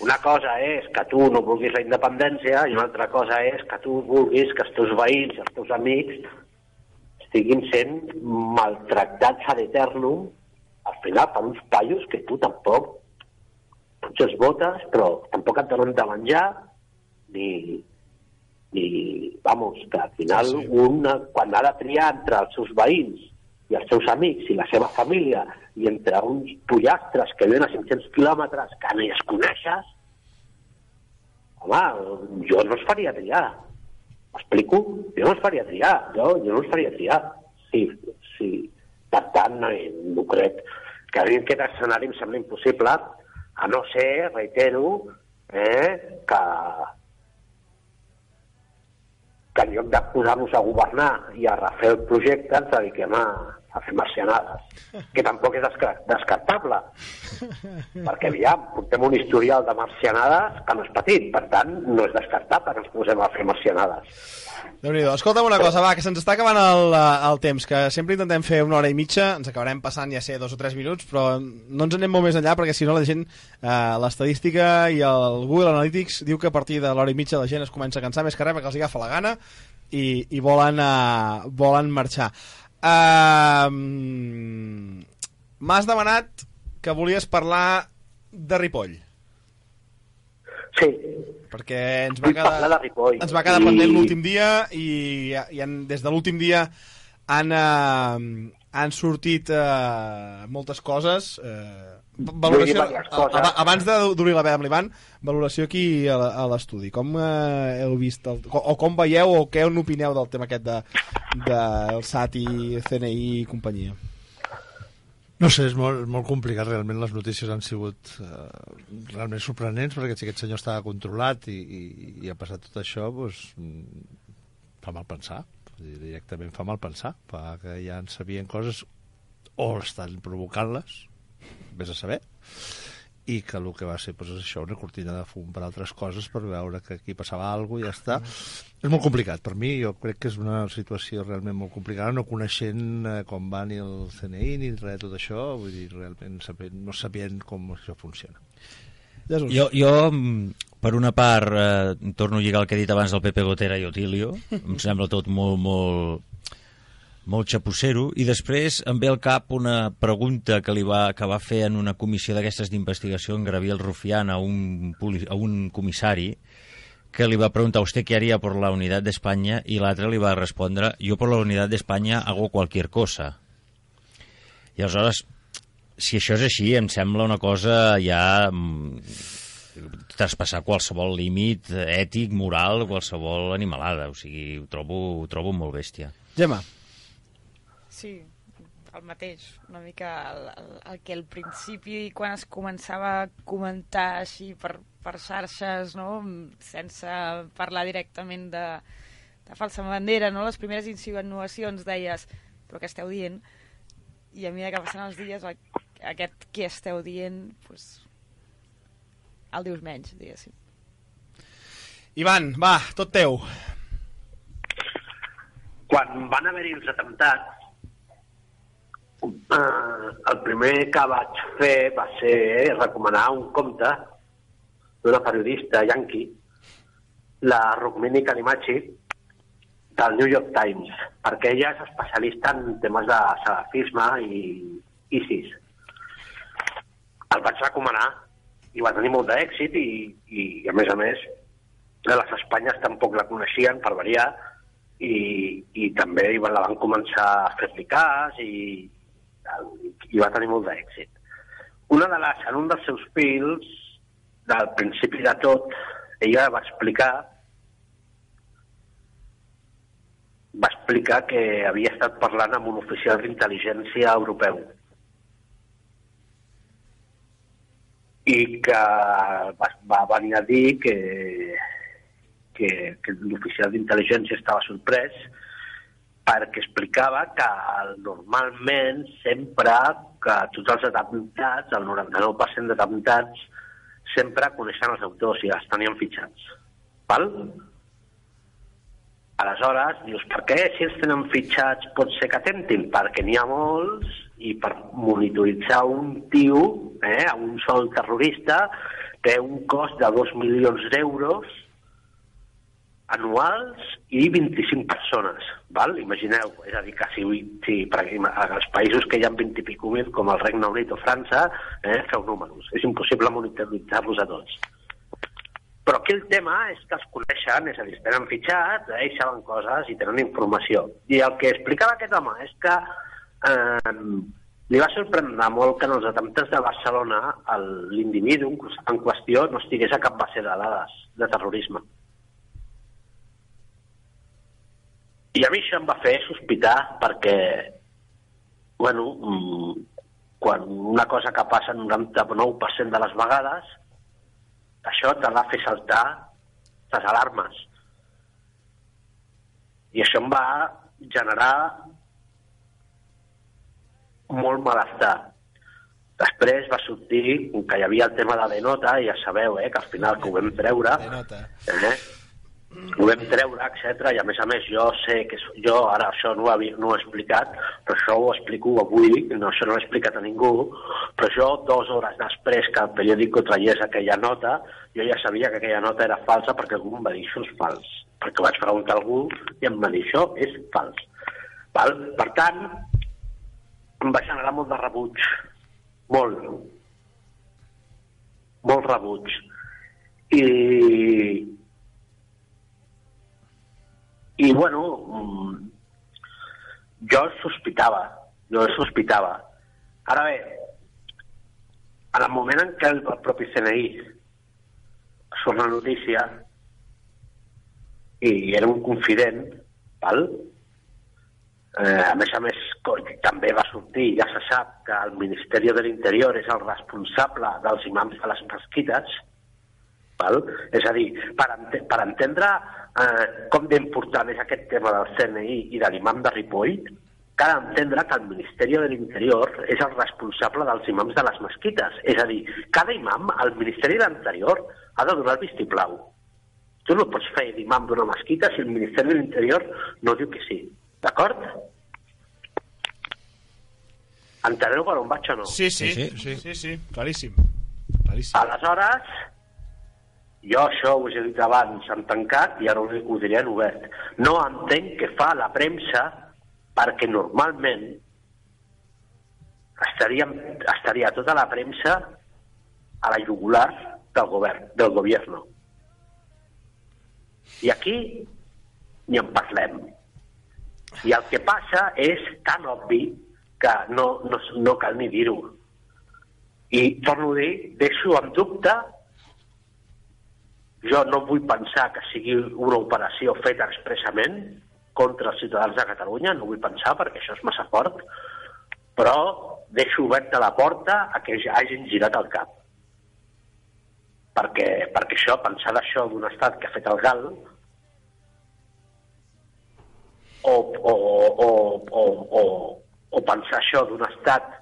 Una cosa és que tu no vulguis la independència i una altra cosa és que tu vulguis que els teus veïns els teus amics estiguin sent maltractats ad eternum al final per uns paios que tu tampoc potser els votes, però tampoc et donen de menjar ni, ni vamos, que al final Sí, sí. un, quan ha de triar entre els seus veïns i els seus amics i la seva família i entre uns pollastres que viuen a 500 quilòmetres que ni es coneixes, home, jo no els faria triar. M'explico? Jo no els faria triar. Jo, jo no els faria triar. Sí, sí. Per tant, no, no crec que en aquest escenari em sembla impossible, a no ser, reitero, eh, que, que en lloc de posar-nos a governar i a refer el projecte ens dediquem a, a fer marcianades, que tampoc és desca- descartable, perquè aviam, portem un historial de marcianades que no és petit, per tant, no és descartable que ens posem a fer marcianades. déu nhi Escolta'm una cosa, va, que se'ns està acabant el, eh, el temps, que sempre intentem fer una hora i mitja, ens acabarem passant ja sé dos o tres minuts, però no ens anem molt més enllà perquè si no la gent, eh, l'estadística i el Google Analytics diu que a partir de l'hora i mitja la gent es comença a cansar més que res perquè els agafa la gana i, i volen, uh, volen marxar. Uh, M'has demanat que volies parlar de Ripoll, Sí, perquè ens va quedar, Ripoll. ens va quedar I- pendent l'últim dia i, i han, des de l'últim dia han, eh, han sortit eh, moltes coses eh, valoració, a- a- abans de- d'obrir la veda amb l'Ivan valoració aquí a, l'estudi com eh, heu vist el, o, com veieu o què n'opineu del tema aquest de, del SAT i CNI i companyia No sé, és molt, molt complicat. Realment les notícies han sigut eh, realment sorprenents perquè si aquest senyor estava controlat i, i, i ha passat tot això, doncs, mm, fa mal pensar. Directament fa mal pensar. Fa que ja en sabien coses o estan provocant-les, vés a saber, i que el que va ser doncs, és això, una cortina de fum per altres coses per veure que aquí passava alguna i ja està. És molt complicat. Per mi jo crec que és una situació realment molt complicada, no coneixent eh, com va ni el CNI ni res de tot això, vull dir, realment sabent, no sabent com això funciona. Jesús. Jo, jo, mm, per una part, eh, torno a lligar el que he dit abans del Pepe Gotera i Otilio. em sembla tot molt, molt, molt xapussero. I després em ve al cap una pregunta que, li va, que va fer en una comissió d'aquestes d'investigació en Gabriel Rufián a un, a un comissari que li va preguntar usted qué haría por la unidad de España y l'altre li va respondre yo por la unidad de España hago cualquier cosa. I aleshores, si això és així, em sembla una cosa ja mm, traspassar qualsevol límit ètic, moral, qualsevol animalada. O sigui, ho trobo, ho trobo molt bèstia. Gemma, Sí, el mateix. Una mica el, el, el que al principi, quan es començava a comentar així per, per xarxes, no? sense parlar directament de, de falsa bandera, no? les primeres insinuacions deies però què esteu dient? I a mesura que passen els dies, aquest què esteu dient, pues, el dius menys, diguéssim. Ivan, va, tot teu. quan van haver-hi els atemptats, eh, el primer que vaig fer va ser recomanar un conte d'una periodista yanqui, la Rukmini Kalimachi, del New York Times, perquè ella és especialista en temes de salafisme i ISIS. El vaig recomanar i va tenir molt d'èxit i, i, a més a més, a les Espanyes tampoc la coneixien, per variar, i, i també la van començar a fer-li cas i, i va tenir molt d'èxit. Una de les, en un dels seus pils, del principi de tot, ella va explicar va explicar que havia estat parlant amb un oficial d'intel·ligència europeu i que va, va venir a dir que, que, que l'oficial d'intel·ligència estava sorprès perquè explicava que el, normalment sempre que tots els atemptats, el 99% d'atemptats, sempre coneixen els autors i els tenien fitxats. Val? Aleshores, dius, per què si els tenen fitxats pot ser que atemptin? Perquè n'hi ha molts i per monitoritzar un tio, eh, un sol terrorista, té un cost de 2 milions d'euros anuals i 25 persones, val? imagineu, és a dir, que si, si per exemple, als països que hi ha 20 i pico mil, com el Regne Unit o França, eh, feu números, és impossible monitoritzar-los a tots. Però aquí el tema és que els coneixen, és a dir, tenen fitxats, eh, i saben coses i tenen informació. I el que explicava aquest home és que eh, li va sorprendre molt que en els atemptats de Barcelona l'individu en qüestió no estigués a cap base de dades de terrorisme. I a mi això em va fer sospitar perquè, bueno, mm, quan una cosa que passa 99% de les vegades, això t'ha de fer saltar les alarmes. I això em va generar molt malestar. Després va sortir que hi havia el tema de Denota, i ja sabeu, eh, que al final que ho vam treure, eh, ho vam treure, etc. I a més a més jo sé que jo ara això no ho, havia, no ho he explicat, però això ho explico avui, no, això no ho he explicat a ningú, però jo dues hores després que el periòdico traiés aquella nota, jo ja sabia que aquella nota era falsa perquè algú em va dir això és fals, perquè vaig preguntar a algú i em va dir això és fals. Val? Per tant, em va generar molt de rebuig, molt, molt rebuig. I, i bueno, jo sospitava, jo sospitava. Ara bé, en el moment en què el, el propi CNI surt la notícia i era un confident, val? Eh, a més a més, també va sortir, ja se sap, que el Ministeri de l'Interior és el responsable dels imams de les mesquites, val? és a dir, per, ent per entendre eh, com d'important és aquest tema del CNI i de l'imam de Ripoll, cal entendre que el Ministeri de l'Interior és el responsable dels imams de les mesquites. És a dir, cada imam, al Ministeri de l'Interior, ha de donar el vistiplau. Tu no pots fer d'imam d'una mesquita si el Ministeri de l'Interior no diu que sí. D'acord? Enteneu per on vaig o no? Sí, sí, sí, sí, sí, sí claríssim. claríssim. Aleshores, jo això us he dit abans en tancat i ara ho diré en obert. No entenc què fa la premsa perquè normalment estaria, estaria tota la premsa a la jugular del govern, del govern. I aquí ni en parlem. I el que passa és tan obvi que no, no, no cal ni dir-ho. I torno a dir, deixo en dubte jo no vull pensar que sigui una operació feta expressament contra els ciutadans de Catalunya, no vull pensar perquè això és massa fort, però deixo oberta la porta a que hagin girat el cap. Perquè, perquè això, pensar d'això d'un estat que ha fet el gal, o, o, o, o, o, o pensar això d'un estat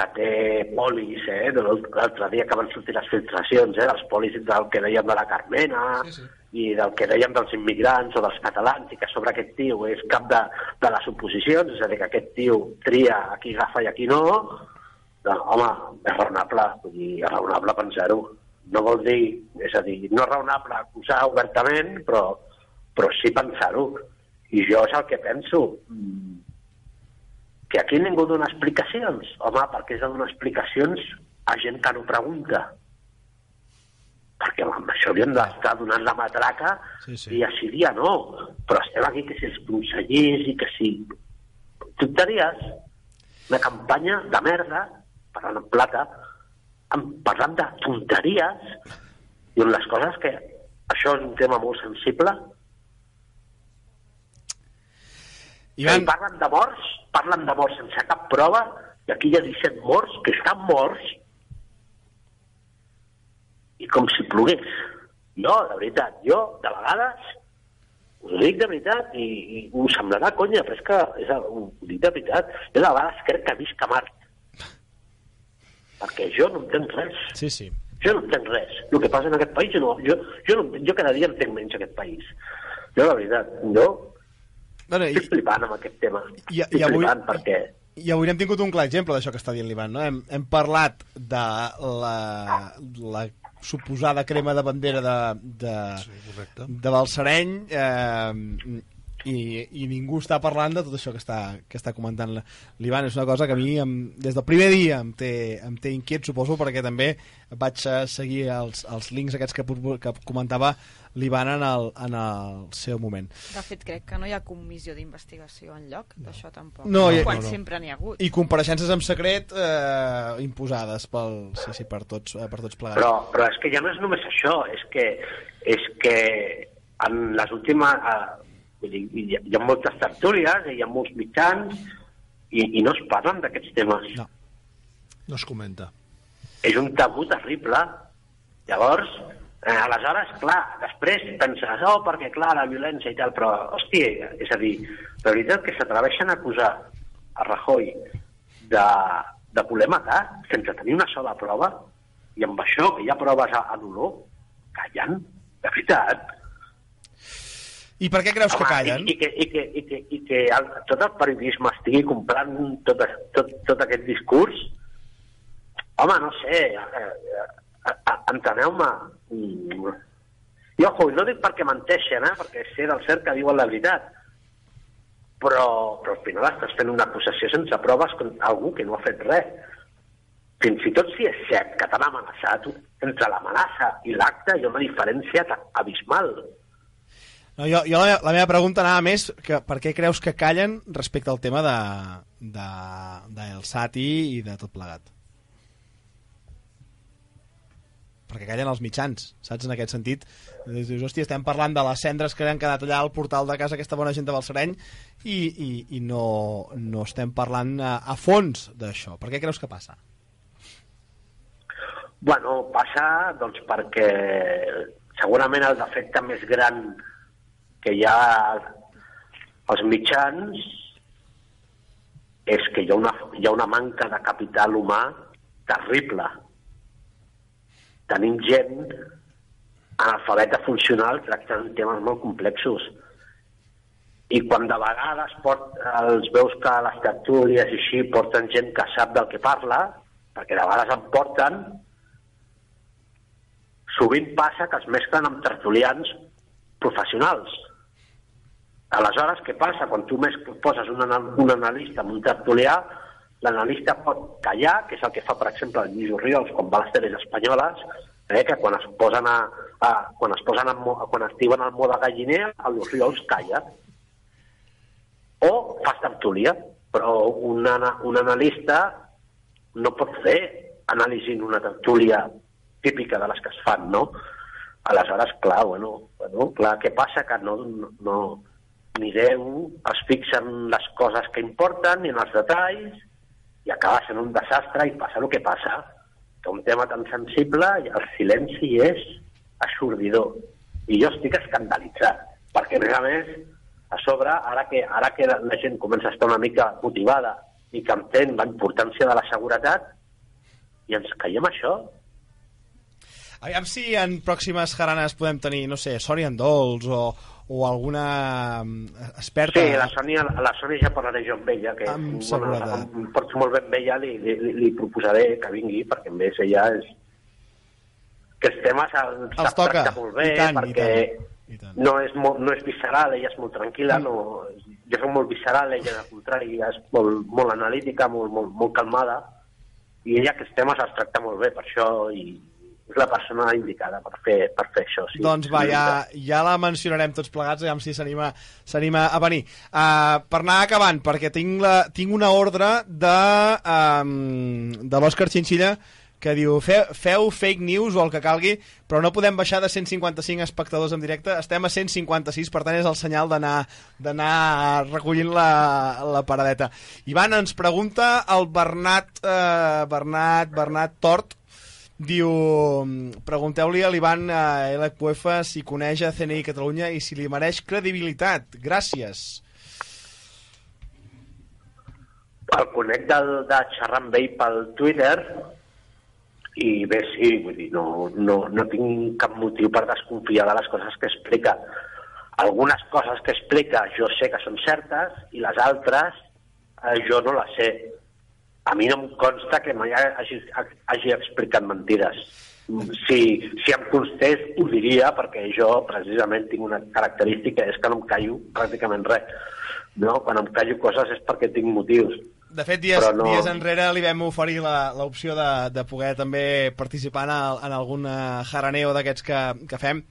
que té polis, eh, de l'altre dia que van sortir les filtracions, eh, dels polis del que dèiem de la Carmena sí, sí. i del que dèiem dels immigrants o dels catalans i que sobre aquest tio és cap de, de les oposicions, és a dir, que aquest tio tria a qui agafa i a qui no, doncs, home, és raonable, vull dir, és raonable pensar-ho. No vol dir, és a dir, no és raonable acusar obertament, però, però sí pensar-ho. I jo és el que penso. Mm, que aquí ningú dona explicacions. Home, perquè és de donar explicacions a gent que no pregunta. Perquè amb això hauríem d'estar donant la matraca sí, sí. dia sí dia no. Però estem aquí que si els consellers i que si... Tonteries. Una campanya de merda, parlant en plata, parlant de tonteries, i on les coses que... Això és un tema molt sensible, Ivan... I parlen de morts, parlen de morts sense cap prova, i aquí hi ha 17 morts que estan morts, i com si plogués. Jo, de veritat, jo, de vegades, us ho dic de veritat, i, i us semblarà conya, però és que és, ho dic de veritat, jo de vegades crec que visc a Mart. Perquè jo no entenc res. Sí, sí. Jo no entenc res. El que passa en aquest país, jo, no, jo, jo, no, jo cada dia entenc menys aquest país. Jo, la veritat, jo Bueno, i, estic flipant amb aquest tema. I- i estic avui- flipant perquè... I avui n'hem tingut un clar exemple d'això que està dient l'Ivan, no? Hem, hem parlat de la, la suposada crema de bandera de, de, Sí, correcte. de Balsareny eh, i, i ningú està parlant de tot això que està, que està comentant l'Ivan. És una cosa que a mi em, des del primer dia em té, em té inquiet, suposo, perquè també vaig eh, seguir els, els links aquests que, que comentava l'Ivan en, el, en el seu moment. De fet, crec que no hi ha comissió d'investigació en lloc d'això tampoc. No, ha- quan no, no. sempre n'hi ha hagut. I compareixences en secret eh, imposades pel, sí, sí, per, tots, eh, per tots plegats. Però, però és que ja no és només això, és que, és que en les últimes... Eh, vull dir, hi, ha, hi ha moltes tertúlies, hi ha molts mitjans, i, i no es parlen d'aquests temes. No. No es comenta. És un tabú terrible. Llavors, eh, aleshores, clar, després penses, oh, perquè clar, la violència i tal, però, hòstia, és a dir, la veritat que s'atreveixen a acusar a Rajoy de, de voler matar sense tenir una sola prova, i amb això, que hi ha proves a, a dolor, callen, de veritat. I per què creus que Home, callen? I, i, que, i, que, i, que, i que el, tot el periodisme estigui comprant tot, tot, tot aquest discurs, home, no sé, eh, eh, eh, enteneu-me. Mm. I, ojo, no dic perquè menteixen, eh, perquè sé del cert que diuen la veritat, però, però al final estàs fent una acusació sense proves contra algú que no ha fet res. Fins i tot si és cert que t'han amenaçat, entre l'amenaça i l'acte hi ha una diferència abismal. No, jo, jo la, la meva pregunta anava més que per què creus que callen respecte al tema de, de, del Sati i de tot plegat? Perquè callen els mitjans, saps, en aquest sentit? Dius, hòstia, estem parlant de les cendres que han quedat allà al portal de casa aquesta bona gent de Balsareny i, i, i no, no estem parlant a, a fons d'això. Per què creus que passa? Bueno, passa doncs perquè segurament el defecte més gran que hi ha als mitjans és que hi ha una, hi ha una manca de capital humà terrible. Tenim gent analfabeta funcional tractant temes molt complexos. I quan de vegades port, els veus que a les tertúlies i així porten gent que sap del que parla, perquè de vegades en porten, sovint passa que els mesclen amb tertulians professionals. Aleshores, què passa? Quan tu més poses un, anal un analista amb un tertulià, l'analista pot callar, que és el que fa, per exemple, el Lluís Oriols quan va a les teles espanyoles, eh, que quan es posen a, a quan es posen en, mo- quan es diuen al mode galliner, el Oriols calla. O fas tertúlia, però un, ana, un analista no pot fer anàlisi en una tertúlia típica de les que es fan, no? Aleshores, clar, bueno, bueno clar, què passa? Que no, no, Déu es fixa en les coses que importen ni en els detalls i acaba sent un desastre i passa el que passa. Que un tema tan sensible i el silenci és aixordidor. I jo estic escandalitzat, perquè a més a més, a sobre, ara que, ara que la, la gent comença a estar una mica motivada i que entén la importància de la seguretat, i ens caiem això, Aviam si en pròximes jaranes podem tenir, no sé, Sònia Dols o, o alguna mm, experta... Sí, la Sònia, la Sònia ja parlaré jo amb ella, que Amb seguretat. em porto molt bé amb ella, li, li, li, proposaré que vingui, perquè més ella és... que els temes els, Els toca, molt bé, i tant, i perquè tant, i tant. no és, molt, no és visceral, ella és molt tranquil·la, no, jo soc molt visceral, ella al contrari, és molt, molt analítica, molt, molt, molt calmada, i ella aquests temes els tracta molt bé, per això, i és la persona indicada per fer, per fer això. Sí. Doncs va, ja, ja la mencionarem tots plegats, aviam si s'anima a venir. Uh, per anar acabant, perquè tinc, la, tinc una ordre de, um, de l'Òscar Chinchilla que diu, feu, feu fake news o el que calgui, però no podem baixar de 155 espectadors en directe, estem a 156, per tant és el senyal d'anar recollint la, la paradeta. Ivan, ens pregunta el Bernat, eh, Bernat, Bernat Tort, Diu, pregunteu-li a l'Ivan a LQF si coneix a CNI Catalunya i si li mereix credibilitat. Gràcies. El conec de, de xerrar amb ell pel Twitter i bé, sí, vull dir, no, no, no tinc cap motiu per desconfiar de les coses que explica. Algunes coses que explica jo sé que són certes i les altres eh, jo no les sé. A mi no em consta que mai hagi, hagi explicat mentides. Si, si em constés, ho diria, perquè jo precisament tinc una característica, és que no em callo pràcticament res. No? Quan em callo coses és perquè tinc motius. De fet, dies, Però no- dies enrere li vam oferir la- l'opció de, de poder també participar en, el, en algun eh, jaraneo d'aquests que, que fem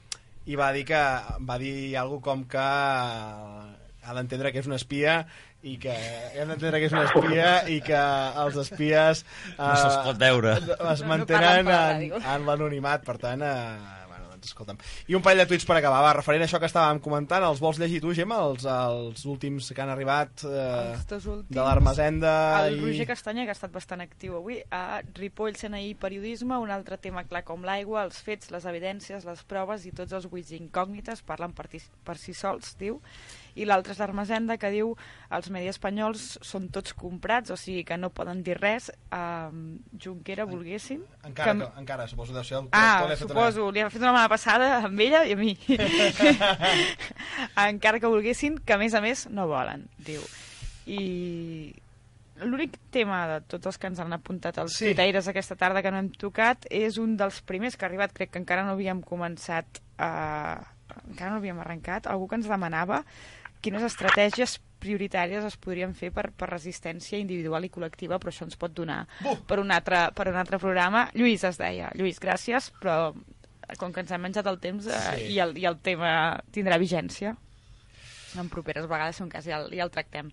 i va dir que va dir algo com que ha d'entendre que és un espia i que hem d'entendre que és un espia i que els espies eh, No se'ls pot veure. es No, no mantenen per la en, en l'anonimat per tant, eh, bueno, doncs escolta'm i un parell de tuits per acabar, va, referent a això que estàvem comentant els vols llegir tu, Gemma, els, els últims que han arribat eh, Els últims... de l'Armazenda El i... Roger Castanya, que ha estat bastant actiu avui, a Ripoll, CNI, periodisme, un altre tema clar com l'aigua, els fets, les evidències, les proves i tots els buits incògnites parlen per, ti- per si sols, diu. I l'altre és l'Armazenda, que diu els medis espanyols són tots comprats, o sigui que no poden dir res. Um, Junquera, volguessin... Encara, que- que... encara, suposo deu ser el Ah, que li suposo, li ha fet una mà passada amb ella i a mi. *laughs* Encara que volguessin, que a més a més no volen, diu. I l'únic tema de tots els que ens han apuntat els Sí. sí. tuitaires aquesta tarda que no hem tocat és un dels primers que ha arribat, crec que encara no havíem començat a... encara no havíem arrencat, algú que ens demanava quines estratègies prioritàries es podrien fer per, per resistència individual i col·lectiva, però això ens pot donar per un, altre, per un altre programa. Lluís es deia, Lluís, gràcies, però com que ens hem menjat el temps eh, Sí. i, el, i el tema tindrà vigència, en properes vegades, si un cas, ja el, ja el tractem.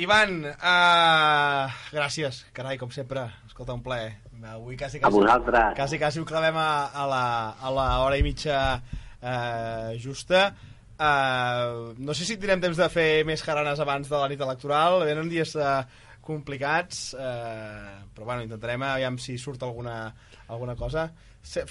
Ivan, uh, gràcies, carai, com sempre, escolta, un plaer. Avui quasi, A quasi, vosaltres. quasi, quasi ho clavem a, a, la, a la hora i mitja uh, justa. Uh, no sé si tindrem temps de fer més jaranes abans de la nit electoral, venen dies uh, complicats, uh, però bueno, intentarem aviam si surt alguna, alguna cosa. Se,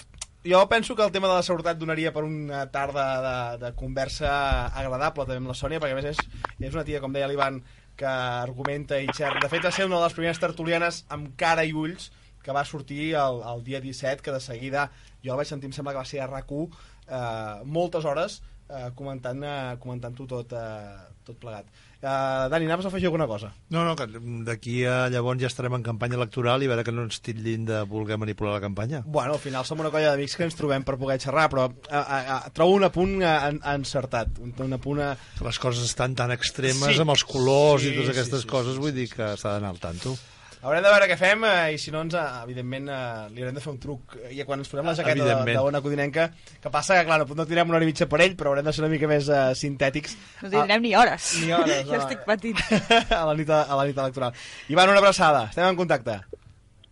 jo penso que el tema de la seguretat donaria per una tarda de, de conversa agradable també amb la Sònia, perquè a més és, és una tia, com deia l'Ivan, que argumenta i xerra. De fet, va ser una de les primeres tertulianes amb cara i ulls que va sortir el, el dia 17, que de seguida jo el vaig sentir, em sembla que va ser a RAC1, eh, moltes hores eh, comentant, eh, comentant-ho tot, eh, tot plegat. Eh, Dani, anaves a afegir alguna cosa? No, no, que d'aquí a llavors ja estarem en campanya electoral i a veure que no ens titllin de voler manipular la campanya. Bueno, al final som una colla d'amics que ens trobem per poder xerrar, però eh, eh, eh, trobo un apunt eh, en, encertat, un, un apunt... Que les coses estan tan extremes Sí. amb els colors Sí, i totes sí, aquestes sí, coses, sí, vull sí, dir que s'ha d'anar al tanto. Haurem de veure què fem eh, i si no, ens, eh, evidentment, eh, li haurem de fer un truc. I quan ens posem la jaqueta de, de Ona Codinenca, que passa que, clar, no, no tindrem una hora i mitja per ell, però haurem de ser una mica més eh, sintètics. No tindrem ni hores. Ni hores, *laughs* ja home. estic patint. *laughs* a, la nit, a la nit electoral. Ivan, una abraçada. Estem en contacte.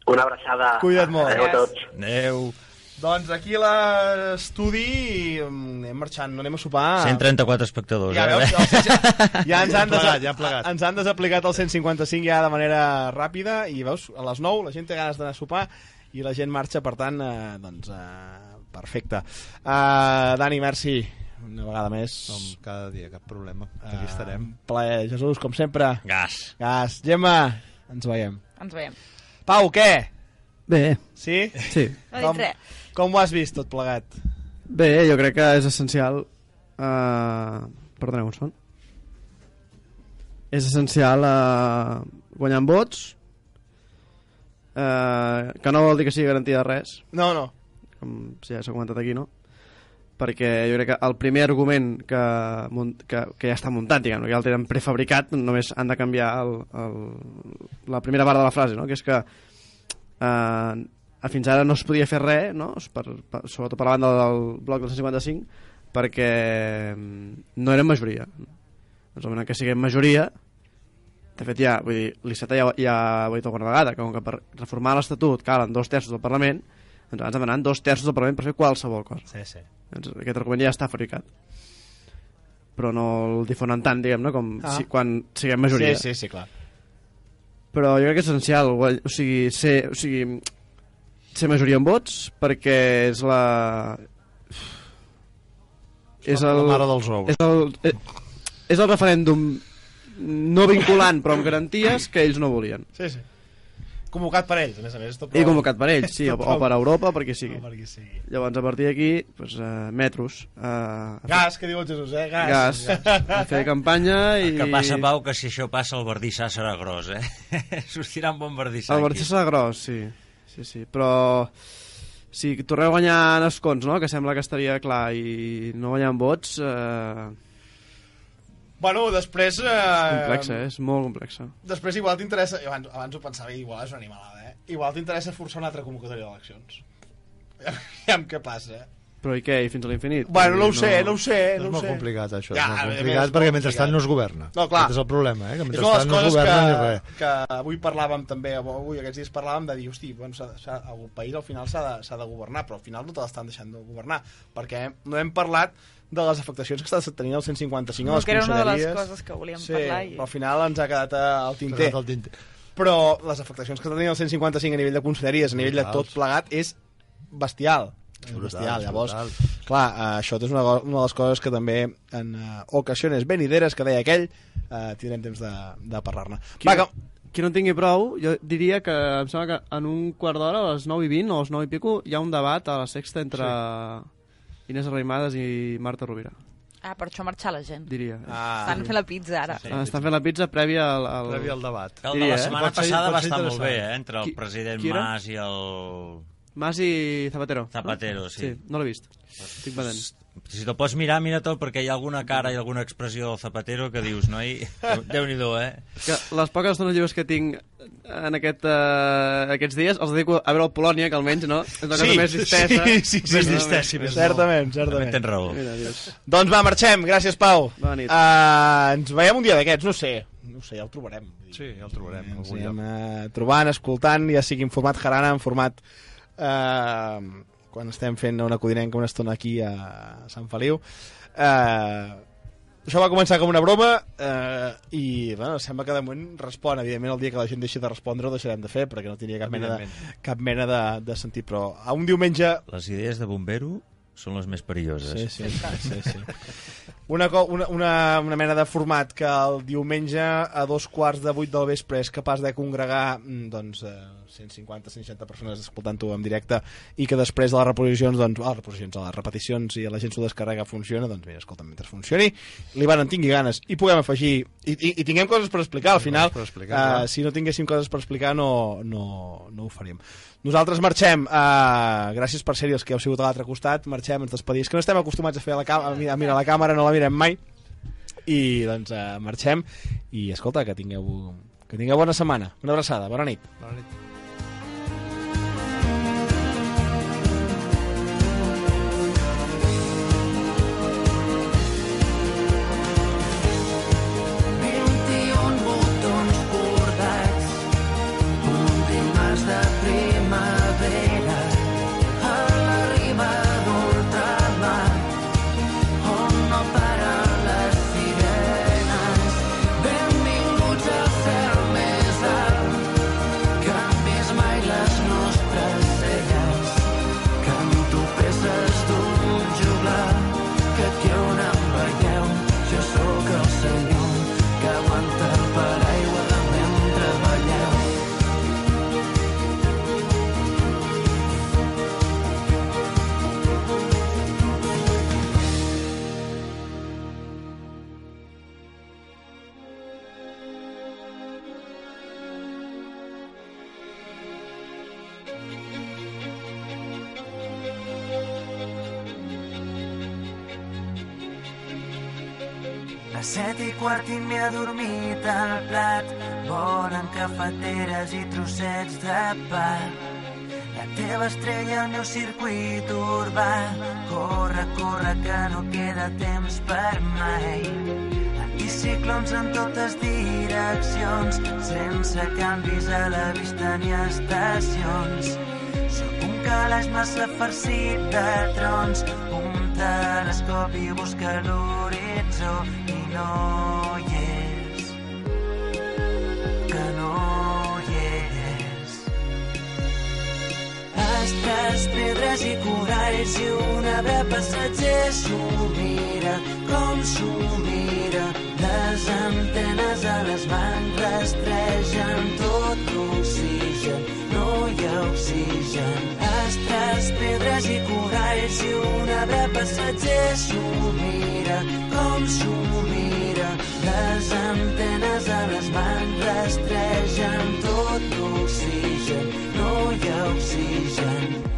Una abraçada. Cuida't molt. Adéu a tots. Adéu. Doncs aquí a l'estudi mm, anem marxant, no anem a sopar. 134 espectadors, Ja, eh? veus, ja, ja, ja, ens han, plegat, ja han plegat. ens han desaplicat el 155 ja de manera ràpida i veus, a les 9 la gent té ganes d'anar a sopar i la gent marxa, per tant, eh, doncs, eh, perfecte. Uh, Dani, merci una vegada més. Com cada dia, cap problema. Eh, Aquí estarem. plaer, Jesús, com sempre. Gas. Gas. Gemma, ens veiem. Ens veiem. Pau, què? Bé, Sí? sí. No Com, dic res. Com ho has vist tot plegat? Bé, jo crec que és essencial... Uh... Perdoneu un son. És essencial uh, guanyar en vots, uh, que no vol dir que sigui garantia de res, No, no. com ja s'ha comentat aquí, no? Perquè jo crec que el primer argument que, que, que ja està muntat, diguem que ja el tenen prefabricat, només han de canviar el, el, la primera part de la frase, no? que és que eh, fins ara no es podia fer res, no? per, per, sobretot per la banda del bloc del 155, perquè mm, no eren majoria. Doncs el moment que siguem majoria, de fet ja, vull dir, l'ICETA ja, ja ho he dit alguna vegada, que com que per reformar l'Estatut calen dos terços del Parlament, doncs abans demanen dos terços del Parlament per fer qualsevol cosa. Sí, sí. Doncs aquest argument ja està fabricat. Però no el difonen tant, diguem, no? com Ah. si, quan siguem majoria. Sí, sí, sí, clar. Però jo crec que és essencial, o sigui, ser, o sigui, ser majoria en vots perquè és la... És La el, mare dels ous. és el, eh, és el referèndum no vinculant però amb garanties que ells no volien. Sí, sí. Convocat per ells, a més a més. Tot I convocat per ells, sí, *laughs* o, o per Europa, per qui sigui. No, perquè sigui. Llavors, a partir d'aquí, doncs, uh, metros. Uh, Gas, que diu el Jesús, eh? Gas. gas. *laughs* A fer campanya i... Que passa, Pau, que si això passa el verdissar serà gros, eh? *laughs* Sortirà un bon verdissar El. Barça serà gros, sí. Sí, sí. Però si torneu a guanyar en escons, no? que sembla que estaria clar, i no guanyar en vots, eh, Bueno, després... Eh, complexa, eh? és molt complexa. Després igual t'interessa... Abans, abans ho pensava, igual és una animalada, eh? Igual t'interessa forçar una altra convocatòria d'eleccions. *laughs* Aviam què passa, eh? Però i què? I fins a l'infinit? Bueno, no ho sé, no ho sé, És no ho molt sé. complicat, això. Ja, és molt a més, complicat molt perquè complicat. mentrestant no es governa. No, clar. Aquest és el problema, eh? que És mentrestant no es coses governa ni que, res. que avui parlàvem també, avui aquests dies parlàvem de dir, hosti, bueno, s'ha- s'ha- el país al final s'ha de, s'ha de governar, però al final no te l'estan deixant de governar, perquè no hem parlat de les afectacions que està tenint el 155 a No, les que era una de les conselleries. coses que volíem sí, parlar. I... però al final ens ha quedat eh, al tinter. quedat el tinter. Però les afectacions que està tenint el 155 a nivell de conselleries, a nivell de tot plegat, és bestial. És Brutal, bestial. Llavors, brutal. clar, eh, això és una, una de les coses que també en uh, ocasiones venideres, que deia aquell, uh, tindrem temps de, de parlar-ne. Qui, Va, que, qui no en tingui prou, jo diria que em sembla que en un quart d'hora, a les 9 i 20 o a les 9 i pico, hi ha un debat a la sexta entre Inés Arrimadas i Marta Rovira, Ah, per això marxar la gent. diria. Ah, Estan fent la pizza ara. Sí. Estan fent la pizza prèvia al... al... Previ al debat. El de Diria, la eh? setmana Pot ser- passada va estar molt bé, eh? Entre el Qui- president qui era? Mas i el... Mas i Zapatero. Zapatero, no? sí. sí. No l'he vist. Estic badant. Si te'l pots mirar, mira tot, perquè hi ha alguna cara i alguna expressió del Zapatero que dius, noi, *laughs* Déu-n'hi-do, eh? Que les poques estones lliures que tinc en aquest, uh, aquests dies els dedico a veure el Polònia, que almenys, no? És una cosa més distesa. sí, sí, sí, Més sí, distès, sí, més certament, També certament. tens raó. Mira, Dios. Doncs va, marxem. Gràcies, Pau. Bona nit. Uh, ens veiem un dia d'aquests, no sé. No sé, ja el trobarem. Sí, ja el trobarem. Ens algun anem uh, trobant, escoltant, ja sigui en format jarana, en format... Uh, quan estem fent una codinenca una estona aquí a Sant Feliu. Uh, això va començar com una broma uh, i bueno, sembla que de moment respon evidentment el dia que la gent deixi de respondre ho deixarem de fer perquè no tindria cap mena de, cap mena de, de sentit però a un diumenge Les idees de bombero són les més perilloses. Sí, sí, sí, sí. Una, una, una, una mena de format que el diumenge a dos quarts de vuit del vespre és capaç de congregar mm, doncs, eh, 150-160 persones escoltant-ho en directe i que després de les reposicions, doncs, a les reposicions, a les repeticions i la gent s'ho descarrega funciona, doncs mira, escolta, mentre funcioni, l'Ivan en tingui ganes i puguem afegir, i, i, i tinguem coses per explicar, al final, explicar, eh, clar. si no tinguéssim coses per explicar no, no, no ho faríem. Nosaltres marxem, uh, gràcies per ser-hi els que heu sigut a l'altre costat, marxem, ens despedim. És que no estem acostumats a fer la a, mirar, a mirar la càmera, no la mirem mai. I doncs uh, marxem i escolta, que tingueu, que tingueu bona setmana. Una abraçada, bona nit. Bona nit. Quart i m'he adormit al plat. Volen cafeteres i trossets de pa. La teva estrella, el meu circuit urbà. Corre, corre, que no queda temps per mai. Anticiclons en totes direccions, sense canvis a la vista ni estacions. Sóc un calaix massa farcit de trons, un telescopi busca l'horitzó i no hi és, Astres, pedres i coralls i un arbre passatger s'ho mira, com s'ho mira. Les antenes a les mans rastregen tot l'oxigen, no hi ha oxigen. Astres, pedres i coralls i un arbre passatger s'ho mira, com s'ho mira. Les antenes a les mans rastregen Europe season.